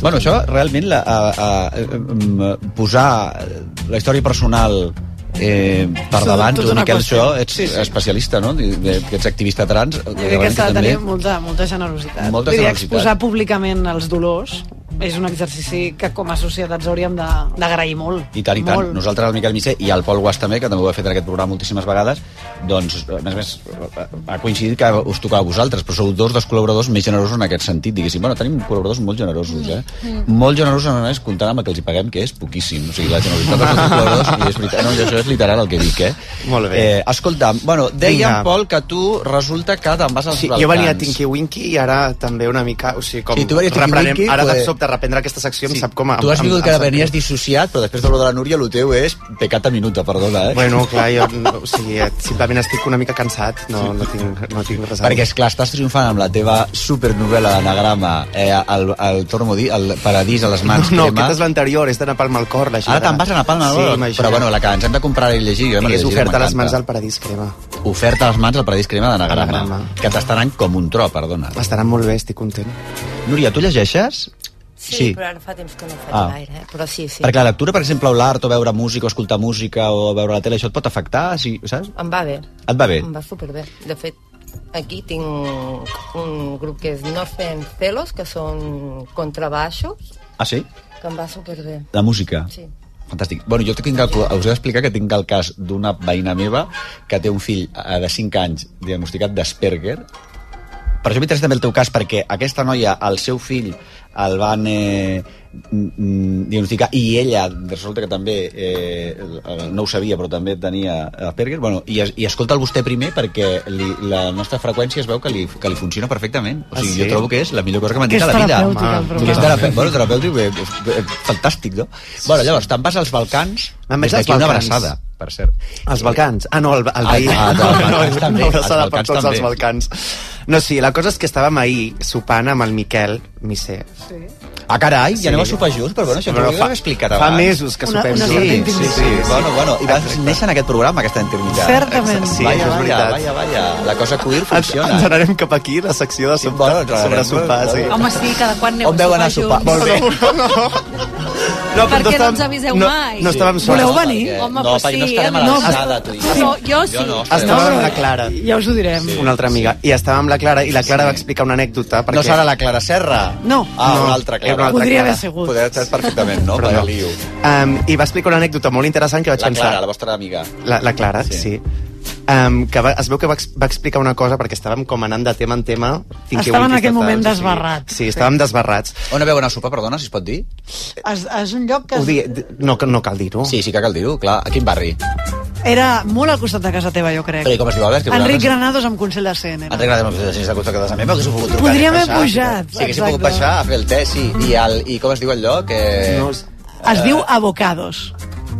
Bueno, això realment la, a, a, a, posar la història personal eh, per Això, davant, tota tu, una Miquel, això, ets Sí, sí. especialista, no? Que ets activista trans. Jo crec que s'ha de tenir molta, molta generositat. Molta Vull dir, generositat. exposar públicament els dolors és un exercici que com a societats hauríem de- d'agrair molt. I tant, i tant. Molt. Nosaltres, el Miquel Micé i el Pol Guas també, que també ho ha fet en aquest programa moltíssimes vegades, doncs, a més a més, ha coincidit que us tocava a vosaltres, però sou dos dels col·laboradors més generosos en aquest sentit, diguéssim. Bueno, tenim col·laboradors molt generosos, eh? Mm. Molt generosos, a més, comptant amb el que els hi paguem, que és poquíssim. O sigui, la generositat dels col·laboradors, i és veritat, no, això és literal el que dic, eh? Molt bé. Eh, escolta, bueno, Vinga. Pol, que tu resulta que te'n vas als Sí, Balcans. jo venia a Tinky Winky i ara també una mica, o sigui, com Sí, tu venies Tinky Winky, ara de pues- reprendre aquesta secció em sap com a... Tu has vingut que venies dissociat, però després de lo de la Núria, el teu és pecat a minuta, perdona, eh? Bueno, clar, jo no, o sigui, simplement estic una mica cansat, no, no, tinc, no tinc res a. Perquè, és clar estàs triomfant amb la teva supernovel·la d'anagrama, eh, el, el, torno a dir, el Paradís a les mans No, crema. aquest és l'anterior, és de Napalm al cor, la Ara te'n vas a Napalm al Sí, cor? imagina't. però bueno, la que ens hem de comprar i llegir, jo És oferta a les mans del Paradís Crema. Oferta a les mans al Paradís Crema d'anagrama, Anagrama. que t'estaran com un tro, perdona. Estaran molt bé, estic content. Núria, tu llegeixes? Sí, Sí. però ara fa temps que no ho faig Ah. gaire, eh? però sí, sí. Perquè la lectura, per exemple, o l'art, o veure música, o escoltar música, o veure la tele, això et pot afectar, si, saps? Em va bé. Et va bé? Em va superbé. De fet, aquí tinc un grup que és Northern Celos, que són contrabaixos, Ah, sí? que em va superbé. La música? Sí. Fantàstic. Bueno, jo tinc el, us he d'explicar que tinc el cas d'una veïna meva que té un fill eh, de 5 anys diagnosticat d'Asperger. Per això m'interessa també el teu cas, perquè aquesta noia, el seu fill, el van eh, diagnosticar i ella, resulta que també eh, no ho sabia, però també tenia Asperger, bueno, i, es, i escolta'l vostè primer perquè li, la nostra freqüència es veu que li, que li funciona perfectament. O Ah, sigui, sí? jo trobo que és la millor cosa que m'han dit a la vida. el Home, que és terapèutic, bueno, terapèutic, fantàstic, no? Bueno, llavors, te'n vas als Balcans, des d'aquí una abraçada, per cert. Els Balcans? Ah, no, el, el Ah, veí. ah, dels Balcans [laughs] no, també, Una abraçada els per Balcans tots també. els Balcans. No, sí, la cosa és que estàvem ahir sopant amb el Miquel Missé. Sí. Ah, carai, Sí. ja aneu a sopar junts? Però bueno, això Però fa- fa, explicat fa abans. mesos que sopem una sí, sí, sí, intimitat. sí, Sí, Bueno, bueno, i vas Exacte. néixer en aquest programa, aquesta intimitat. Certament. Sí, vaya, és vaya, veritat. Vaya, vaya, la cosa queer Ens, funciona. ens anarem cap aquí, la secció de sobte, bueno, ens sobre sopar, sí. bueno. Home, sí, cada quan aneu On veu anar a junts. sopar? Molt bé. No, per però què no ens aviseu no- mai? no estàvem sols. Voleu venir? Home, no, pues perquè no sí, estarem a no, l'alçada, tu i jo. No, jo sí. Jo no. Estàvem amb la Clara, Ja us ho direm. una altra amiga, i estàvem amb la Clara, i la Clara va explicar una anècdota. Perquè... No serà la Clara Serra? No. Ah, No, una altra Clara. una altra Podria Clara. haver sigut. Podria ser perfectament, no? Però no. lío. Um, I va explicar una anècdota molt interessant que vaig La pensar... Clara, la vostra amiga. La, la Clara, sí. sí. Um, que va, es veu que va, va explicar una cosa perquè estàvem com anant de tema en tema fins que Estava en aquell moment estàvem, desbarrats. Sí, sí, estàvem desbarrats. On veu anar a sopar, perdona, si es pot dir? És, és un lloc que es, di, no, que- no cal dir-ho. Sí, sí que cal dir-ho, clar. A quin barri? era molt al costat de casa teva, jo crec. Però com es diu, Albert? Que Enric Granados amb Consell de Cent. Era. Enric Granados, si s'ha costat a casa meva, haguéssiu pogut trucar. Podríem haver pujat, Sí, haguéssiu pogut exacte. baixar a fer el te, sí. I, el, I com es diu el lloc? Eh... No, Es diu Abocados.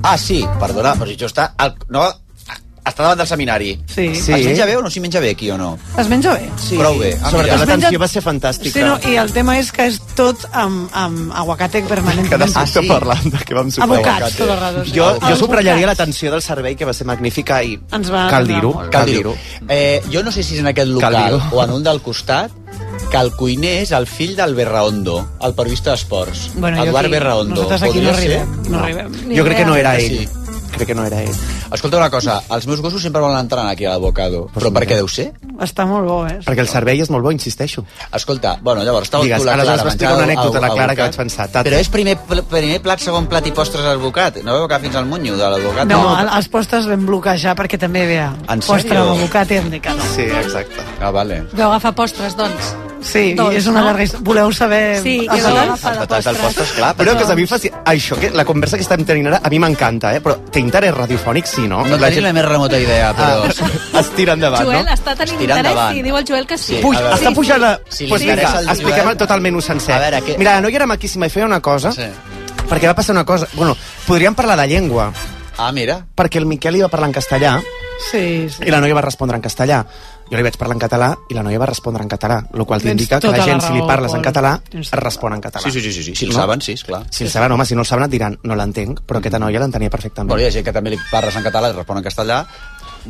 Ah, sí, perdona, però si això està... Al... No, està davant del seminari. Sí. Sí. Es menja bé o no s'hi menja bé aquí o no? Es menja bé? Sí. Prou bé. Ah, Sobretot l'atenció menja- va ser fantàstica. Sí, no, i el tema és que és tot amb, amb aguacate permanent. Cada Ah, sí? parlant de què vam sopar. Abocats, tot el rato. sí. Jo, jo Els subratllaria abocats. l'atenció del servei, que va ser magnífica, i Ens va cal dir-ho. Cal dir-ho. Eh, jo no sé si és en aquest Cal local o en un del costat que el cuiner és el fill del Berraondo, el periodista d'esports. Bueno, Eduard aquí- Berraondo. Nosaltres aquí no Podria arribem. No arribem. Ni Jo crec que no era que ell. sí. Crec que no era ell. Escolta una cosa, els meus gossos sempre volen entrar aquí a l'abocado. Però per què deu ser? Està molt bo, eh? Perquè el servei és molt bo, insisteixo. Escolta, bueno, llavors, estava Digues, tu la Clara va explicar menjant una anècdota, la Clara, que vaig pensar, tata. Però és primer, primer plat, segon plat i postres abocat. No veu que fins al monyo de l'abocat? No, el- els postres vam bloquejar perquè també havia En postre em dic que no. Sí, exacte. Ah, vale. Vau agafar postres, doncs. Sí, Dolç, és una no? llarga història. Voleu saber... Sí, els detalls? Els de detalls del postres. clar. Però que a mi faci... Això, que la conversa que estem tenint ara, a mi m'encanta, eh? Però té interès radiofònic, sí, no? No tenim la més remota idea, però... Ah, [laughs] es tira endavant, Joel no? està tenint interès endavant. i diu el Joel que sí. Puig, a veure. està Sí, pujant a... Si li pues vinga, el expliquem Joel- totalment-ho sencer. A veure, què- Mira, la noia era maquíssima i feia una cosa, Sí. perquè va passar una cosa... Bueno, podríem parlar de llengua, Ah, mira. perquè el Miquel hi va parlar en castellà Sí, sí. i la noia va respondre en castellà. Jo li vaig parlar en català i la noia va respondre en català, el qual t'indica que tota la gent, la si li raó, parles en català, Tens es tota respon en català. Sí, sí, sí, sí, sí. Si el No? saben, sí, esclar. Si el saben, home, si no el saben et diran, no l'entenc, però aquesta noia l'entenia perfectament. Bueno, hi ha gent que també li parles en català, et respon en castellà,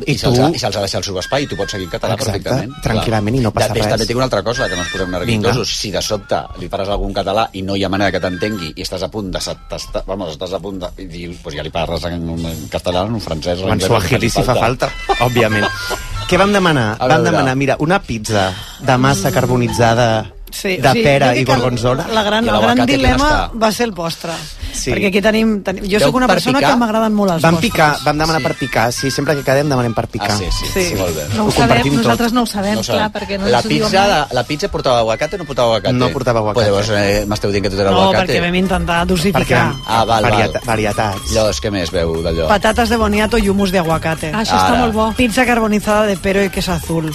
i, I se'ls ha, i se'ls ha deixat el subespai i tu pots seguir en català Exacte, perfectament. tranquil·lament, i no passa Després res. també tinc una altra cosa, que no ens posem nerviosos. Si de sobte li parles a algun català i no hi ha manera que t'entengui i estàs a punt de... Estàs, vamos, estàs a punt de... I dius, pues ja li parles en, en castellà, en francès... O en suahili si fa falta, òbviament. [laughs] Què vam demanar? Vam demanar, mira, una pizza de massa carbonitzada Sí, de sí, pera i gorgonzola. La gran, I el gran dilema va ser el postre. Sí. Perquè aquí tenim... tenim jo sóc una per persona picar? que m'agraden molt els Vam postres. picar, vam demanar Sí. per picar, sí, sempre que quedem demanem per picar. Ah, sí, sí, sí, Sí. molt bé. No ho, Ho sabem, compartim tot. nosaltres no ho sabem, No ho sabem. clar, perquè no la pizza, la, la pizza portava aguacate o no portava aguacate? No portava aguacate. Pues llavors eh, m'esteu dient que tot era No, aguacate. perquè vam intentar Perquè dosificar. vam... Ah, val, val. varieta, varietats. Llavors, què més veu d'allò? Patatas de boniato i humus de aguacate. Ah, això està molt bo. Pizza carbonizada de pero y queso azul.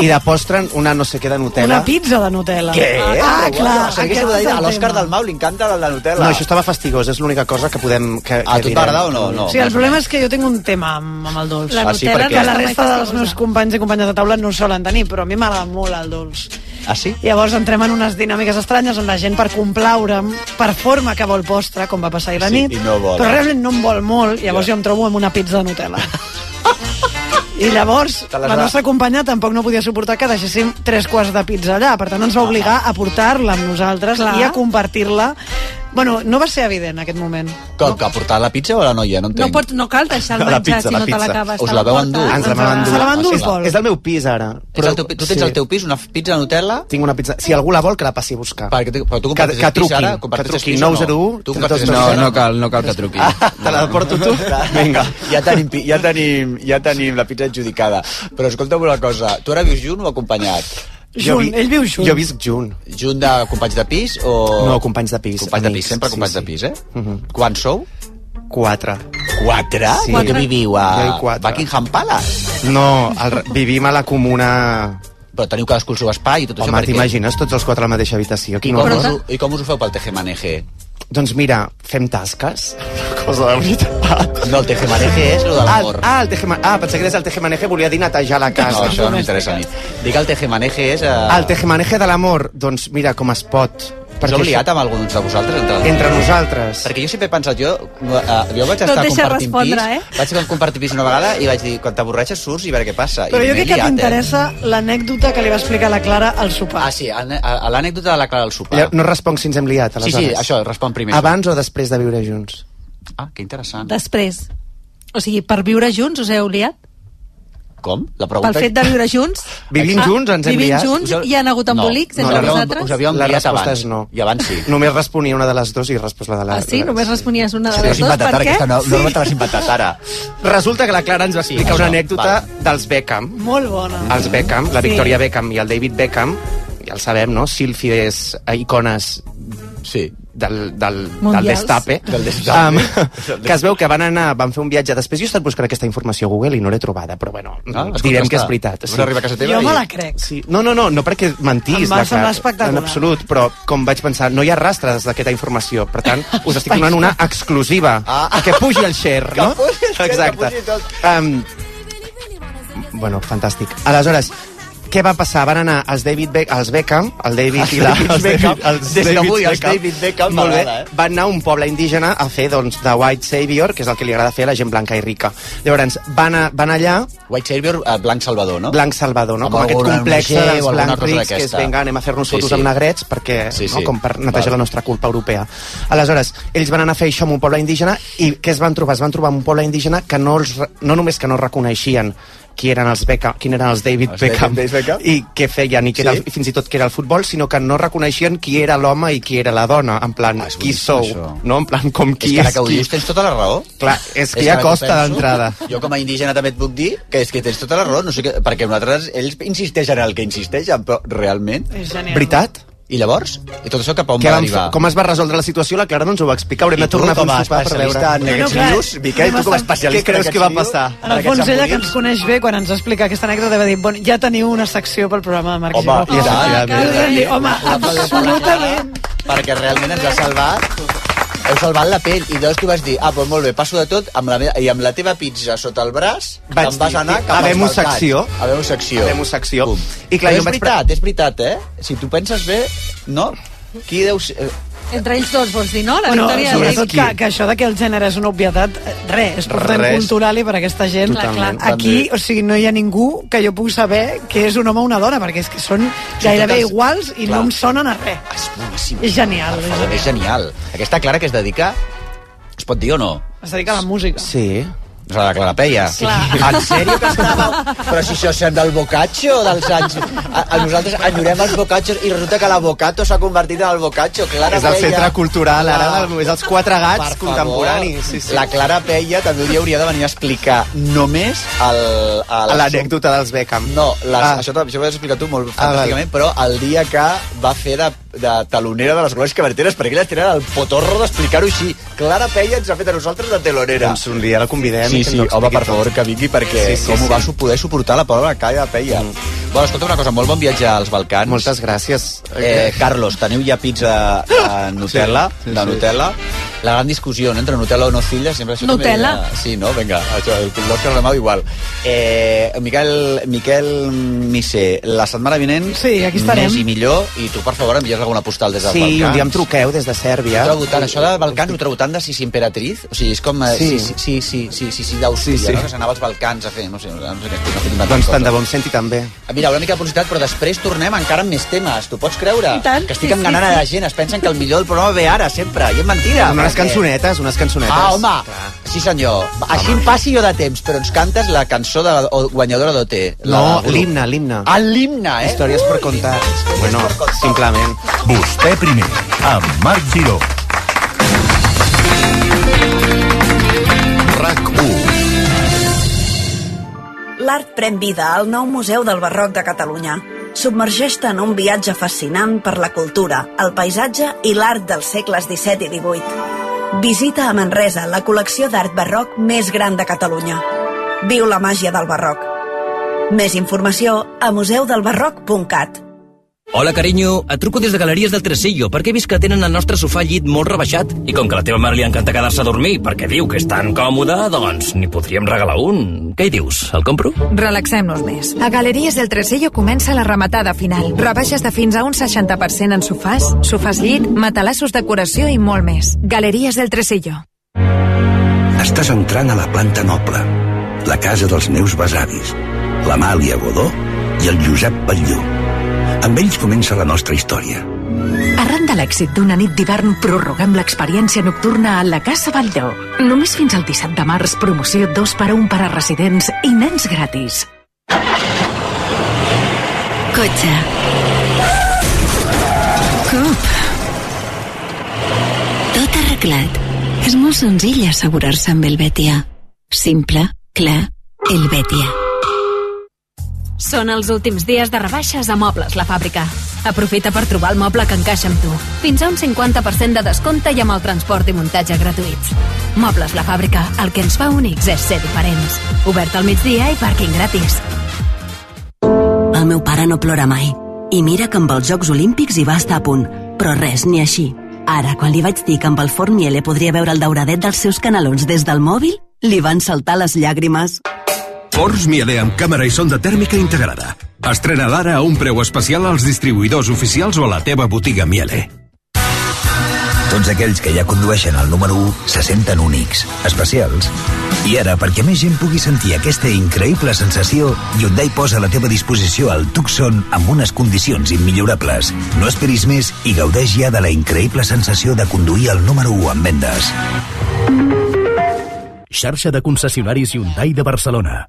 I de postre, una no sé què de Nutella. Una pizza de Nutella. Què? Ah, clar. Dir, és el a l'Òscar del Mau li encanta el de Nutella. No, això estava fastigós, és l'única cosa que podem... Que, A tu t'agrada o no? no? Sí, el problema és que jo tinc un tema amb, amb el dolç. La Ah, sí, Nutella per que la resta dels meus companys i companyes de taula no ho solen tenir, però a mi m'agrada molt el dolç. Ah, sí? Llavors entrem en unes dinàmiques estranyes on la gent per complaure'm performa que vol postre, com va passar ahir la Sí, nit, no vol. però realment no em vol molt, llavors Ja. jo em trobo amb una pizza de Nutella. [laughs] I llavors, la va- nostra companya tampoc no podia suportar que deixéssim tres quarts de pizza allà, per tant ens va obligar a portar-la amb nosaltres Clar. i a compartir-la. Bueno, no va ser evident en aquest moment. Que ha portat la pizza o la noia? No entenc. No, pots, no cal deixar el [laughs] La menjar pizza, si la no te pizza. l'acabes. Us te la veu endur? Ens la vam endur. Se la va endur, és, del meu pis, ara. El teu, pi- tu tens sí. al teu pis una pizza de Nutella? Tinc una pizza. Si algú la vol, que la passi a buscar. Perquè, tu- però tu que, comparteixes que pis truqui, ara? que truqui pis o no? 901 Tu comparteixes 32 pis ara? No, no cal, no cal que truqui. Ah, te la porto tu? [laughs] [laughs] Vinga. Ja tenim, ja, tenim, ja tenim la pizza adjudicada. Però escolta'm una cosa, tu ara vius junt o acompanyat? Junt, ell viu junt. Jo visc junt. Junt de companys de pis o... No, companys de pis. Companys de amics, pis, sempre sí, companys sí. de pis, eh? Uh -huh. Quants sou? Quatre. Quatre? Sí. Quatre. Viviu a quatre. Buckingham Palace? No, el, vivim a la comuna... Però teniu cadascú el seu espai i tot això Home, per què? t'imagines tots els quatre a la mateixa habitació? I com, us, I com us ho feu pel tejemaneje? Doncs mira, fem tasques. Una cosa de veritat. No, el tejemaneje és lo de l'amor. Ah, ah, el tejema... ah, pensé que eres el tejemaneje, volia dir netejar la casa. No, això no m'interessa a mi. Dic que el tejemaneje és... Eh... El tejemaneje de l'amor, doncs mira, com es pot. Us heu liat amb algun de vosaltres? Entre, Entre nosaltres. Perquè jo sempre he pensat, jo, uh, jo vaig No estar deixa compartint pis, eh? vaig compartir pis una vegada i vaig dir, quan t'avorreixes surts i a veure què passa. Però I jo crec que eh? t'interessa l'anècdota que li va explicar la Clara al sopar. Ah, sí, l'anècdota de la Clara del sopar. Ja, no responc si ens hem liat, Sí, aleshores. sí, això, respon primer. Abans o després de viure junts? Ah, que interessant. Després. O sigui, per viure junts us heu liat? Com? La Pel pregunta... fet de viure junts? [laughs] Vivint Ah, junts ens hem vivint liat? junts hi han hagut embolics no, entre havíeu- vosaltres? us havíeu La resposta abans. és no. I abans sí. Només responia una de les dues i he respost la de la... Ah, sí? la- Només responies una de Sí, les l'has dues? Per ara, què? aquesta no- norma te l'has inventat ara. Resulta que la Clara ens va explicar Sí, una això, anècdota val. dels Beckham. Molt bona. Els Beckham, la Sí. Victoria Beckham i el David Beckham, ja el sabem, no? Sílfides eh, icones sí. Del, del, del destape, Del destape. Um, [laughs] que es veu que van anar, van fer un viatge després jo he estat buscant aquesta informació a Google i no l'he trobada però bueno, Ah, direm que és veritat Vas arribar a casa teva Jo i- me la crec. Sí. No, no, no, no perquè mentís. Em va la semblar espectacular. En absolut, però com vaig pensar, no hi ha rastres d'aquesta informació. Per tant, us estic donant una exclusiva. Ah. Que pugi el share, no? Que pugi el share, Exacte. que pugi tot. Um, bueno, fantàstic. Aleshores, què va passar? Van anar els David Be els Beckham, el David Els i la... David els Beckham. Els Des David d'avui, els Beckham. David Beckham Molt bé. eh? Van anar a un poble indígena a fer, doncs, de White Savior, que és el que li agrada fer a la gent blanca i rica. Llavors, van, a, van allà White Savior, eh, Blanc Salvador, no? Blanc Salvador, no? Amb Com aquest complex dels alguna blancs rics que és, vinga, anem a fer-nos Sí, fotos sí. amb negrets perquè, Sí, no? sí. com per netejar Vale. la nostra culpa europea. Aleshores, ells van anar a fer això en un poble indígena i què es van trobar? Es van trobar en un poble indígena que no, els, no només que no reconeixien qui eren els Beckham, quin eren els David Els Beckham, David Beckham? i què feien i, que era, Sí? i fins i tot que era el futbol, sinó que no reconeixien qui era l'home i qui era la dona, en plan, Ah, és qui sou, això. no? En plan, com És qui que ara és que ho qui. dius tens tota la raó. Clar, és que És ja ara que costa d'entrada. Jo com a indígena també et puc dir que és que tens tota la raó, no sé què, perquè nosaltres, ells insisteixen en el que insisteixen, però realment... És genial. Veritat? I llavors? I tot això cap a on Què va vam fer? Com es va resoldre la situació? La Clara no ens ho va explicar. Haurem I de tu, tornar a fer com un a sopar per veure. especialista en aquests clar, news, Miquel, tu com a especialista Què creus que va passar? En el fons, ella, que ens coneix bé, quan ens va explicar aquesta anècdota, va dir, bon, ja teniu una secció pel programa de Marc Home, Giró. i tant, i vam dir, home, absolutament. perquè realment ens ha salvat heu salvat la pell i llavors tu vas dir, ah, doncs molt bé, passo de tot amb la meva, i amb la teva pizza sota el braç Vaig te'n vas anar cap als habem-ho Balcans. secció. Habem-ho secció. Habem-ho secció. Pum. I clar, Però jo és em vaig veritat, és veritat, eh? Si tu penses bé, no? Qui deu ser... eh, Entre ells dos, vols dir, no? La Bueno, Victòria sobretot que, que això de que el gènere és una obvietat, eh, res, és portent Res. cultural i per aquesta gent. Totalment. Clar, Aquí, o sigui, no hi ha ningú que jo pugui saber que és un home o una dona, perquè és que són gairebé totes- iguals i Clar. no em sonen a res. És boníssim. És genial, favor, és genial. Aquesta Clara que es dedica... Es pot dir o no? Es dedica a la música. Sí. La Clara Peia. Sí. En sèrio que estava... Però si això sembla el bocaccio dels anys... A, a nosaltres enyorem els bocaccios i resulta que la bocato s'ha convertit en el bocaccio. Clara És el Peia. centre cultural, ara, La- del, és els quatre Per gats favor, contemporanis. Sí, sí. La Clara Peia també dia hauria de venir a explicar només l'anècdota dels Beckham. No, les, Ah. ah. això, això ho has explicat tu molt Ah, fantàsticament, però el dia que va fer de, de talonera de les glòries cabareteres, perquè ella tenen el potorro d'explicar-ho així. Clara Peia ens ha fet a nosaltres de telonera. Doncs un dia la convidem. Sí, sí, home, per favor, que vingui, perquè Sí, sí, sí, sí, com sí. ho va su- poder suportar la pobra Calla Peia. Mm. Bueno, escolta una cosa, molt bon viatge als Balcans. Moltes gràcies. Eh, Carlos, teniu ja pizza de Nutella? Sí, sí, de sí. Nutella? La gran discussió, no? entre Nutella o nocilla, sempre això també Nutella? era- Sí, no? Vinga, això, el l'Òscar Ramau igual. Eh, Miquel, Miquel Missé, la setmana vinent Sí, aquí estarem. més i millor, i tu, per favor, envies alguna postal des dels Sí, Balcans. un dia em truqueu des de Sèrbia. Ho trobo tant, això de Balcans ho trobo tant de Sisi Imperatriz, o sigui, és com... eh, Sí. Sí, sí, sí, sí, sí, sí, d'Àustria, Sí, sí. no? que s'anava als Balcans a fer, no sé, no sé què, no estic inventant Doncs tant de bo em senti també. Mira, una mica de publicitat, però després tornem encara amb més temes. Tu pots creure? I tant, que estic sí, amb ganant sí, a la gent. Es pensen que el millor del programa ve ara, sempre. I és mentira. Unes perquè- cançonetes, unes cançonetes. Ah, home, Clar. sí senyor. Així em passi jo de temps, però ens cantes la cançó de la guanyadora d'OT. la No, l'himne, l'himne. Ah, l'himne, eh? Històries per contar. Bueno, simplement. Vostè primer, amb Marc Giró. RAC 1. L'art pren vida al nou Museu del Barroc de Catalunya. Submergeix-te en un viatge fascinant per la cultura, el paisatge i l'art dels segles XVII i XVIII. Visita a Manresa la col·lecció d'art barroc més gran de Catalunya. Viu la màgia del barroc. Més informació a museudelbarroc.cat. Hola, carinyo. Et truco des de Galeries del Tresillo perquè he vist que tenen el nostre sofà llit molt rebaixat i com que a la teva mare li encanta quedar-se a dormir perquè diu que és tan còmode, doncs n'hi podríem regalar un. Què hi dius? El compro? Relaxem-nos més. A Galeries del Tresillo comença la rematada final. Rebaixes de fins a un 60% en sofàs, sofàs llit, matalassos decoració i molt més. Galeries del Tresillo. Estàs entrant a la planta noble, la casa dels meus besavis, l'Amàlia Godó i el Josep Batlló. Amb ells comença la nostra història. Arran de l'èxit d'una nit d'hivern, prorroguem l'experiència nocturna a la Casa Batlló. Només fins al 17 de març, promoció 2 per a 1 per a residents i nens gratis. Cotxe. Cop. Tot arreglat. És molt senzill assegurar-se amb el Betia. Simple, clar, el Betia. Són els últims dies de rebaixes a Mobles La Fàbrica. Aprofita per trobar el moble que encaixa amb tu. Fins a un 50% de descompte i amb el transport i muntatge gratuïts. Mobles La Fàbrica, el que ens fa únics és ser diferents. Obert al migdia i pàrquing gratis. El meu pare no plora mai. I mira que amb els Jocs Olímpics hi va estar a punt. Però res, ni així. Ara, quan li vaig dir que amb el forn Miele podria veure el dauradet dels seus canalons des del mòbil, li van saltar les llàgrimes. Forns Miele amb càmera i sonda tèrmica integrada. Estrena d'ara a un preu especial als distribuïdors oficials o a la teva botiga Miele. Tots aquells que ja condueixen el número 1 se senten únics, especials. I ara, perquè més gent pugui sentir aquesta increïble sensació, Hyundai posa a la teva disposició el Tucson amb unes condicions immillorables. No esperis més i gaudeix ja de la increïble sensació de conduir el número 1 en vendes. Xarxa de concessionaris Hyundai de Barcelona.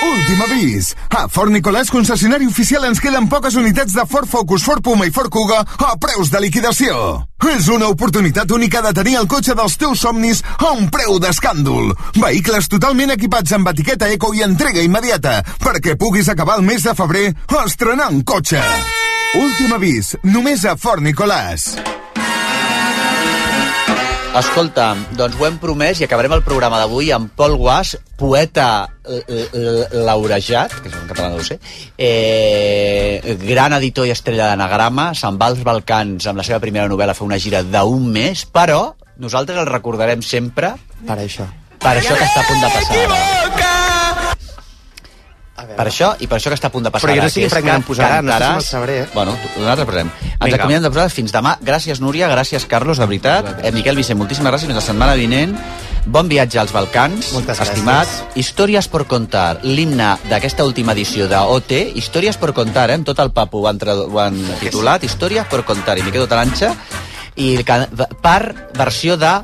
Últim avís! A Fort Nicolàs, concessionari oficial, ens queden poques unitats de Ford Focus, Ford Puma i Ford Kuga a preus de liquidació. És una oportunitat única de tenir el cotxe dels teus somnis a un preu d'escàndol. Vehicles totalment equipats amb etiqueta eco i entrega immediata, perquè puguis acabar el mes de febrer estrenant cotxe. Últim avís, només a Fort Nicolàs. Escolta, doncs ho hem promès i acabarem el programa d'avui amb Pol Guas, poeta laurejat, que és en català no ho sé, eh, gran editor i estrella d'anagrama, se'n va als Balcans amb la seva primera novel·la a fer una gira d'un mes, però nosaltres el recordarem sempre Per això. per això que està a punt de passar ara. Per això i per això que està a punt de passar Però jo no què em posarà, no sé si me'l sabré. eh? Bueno, nosaltres posem. Ens acomiadem de posar fins demà. Gràcies, Núria, gràcies, Carlos, de veritat. Eh, Miquel Vicent, moltíssimes gràcies. Fins la setmana vinent. Bon viatge als Balcans, Moltes gràcies. estimat. Històries por contar, l'himne d'aquesta última edició de OT, Històries por contar, eh? amb tot el papo ho han, ho han titulat, Històries por contar, i m'hi quedo taranxa, i per versió de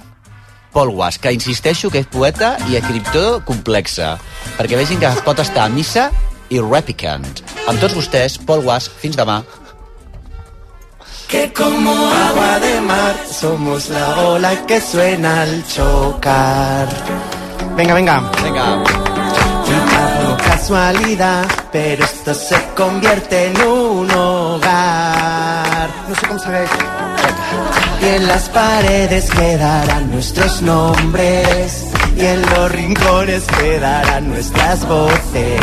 Paul Guas, que insisteixo que és poeta i escriptor complexa, perquè vegin que pot estar a missa i repicant. Amb tots vostès, Paul Guas, fins demà. Que como agua de mar somos la ola que suena al chocar. Venga, venga. Venga. Por casualidad, pero esto se convierte en un hogar. No sé cómo sabía eso. Y en las paredes quedarán nuestros nombres. Y en los rincones quedarán nuestras voces.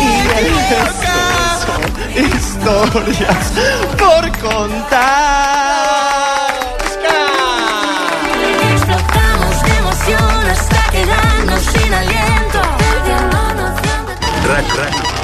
Y en el corazón, historias por contar. Explotamos de emoción hasta quedarnos sin aliento. Rack, rack.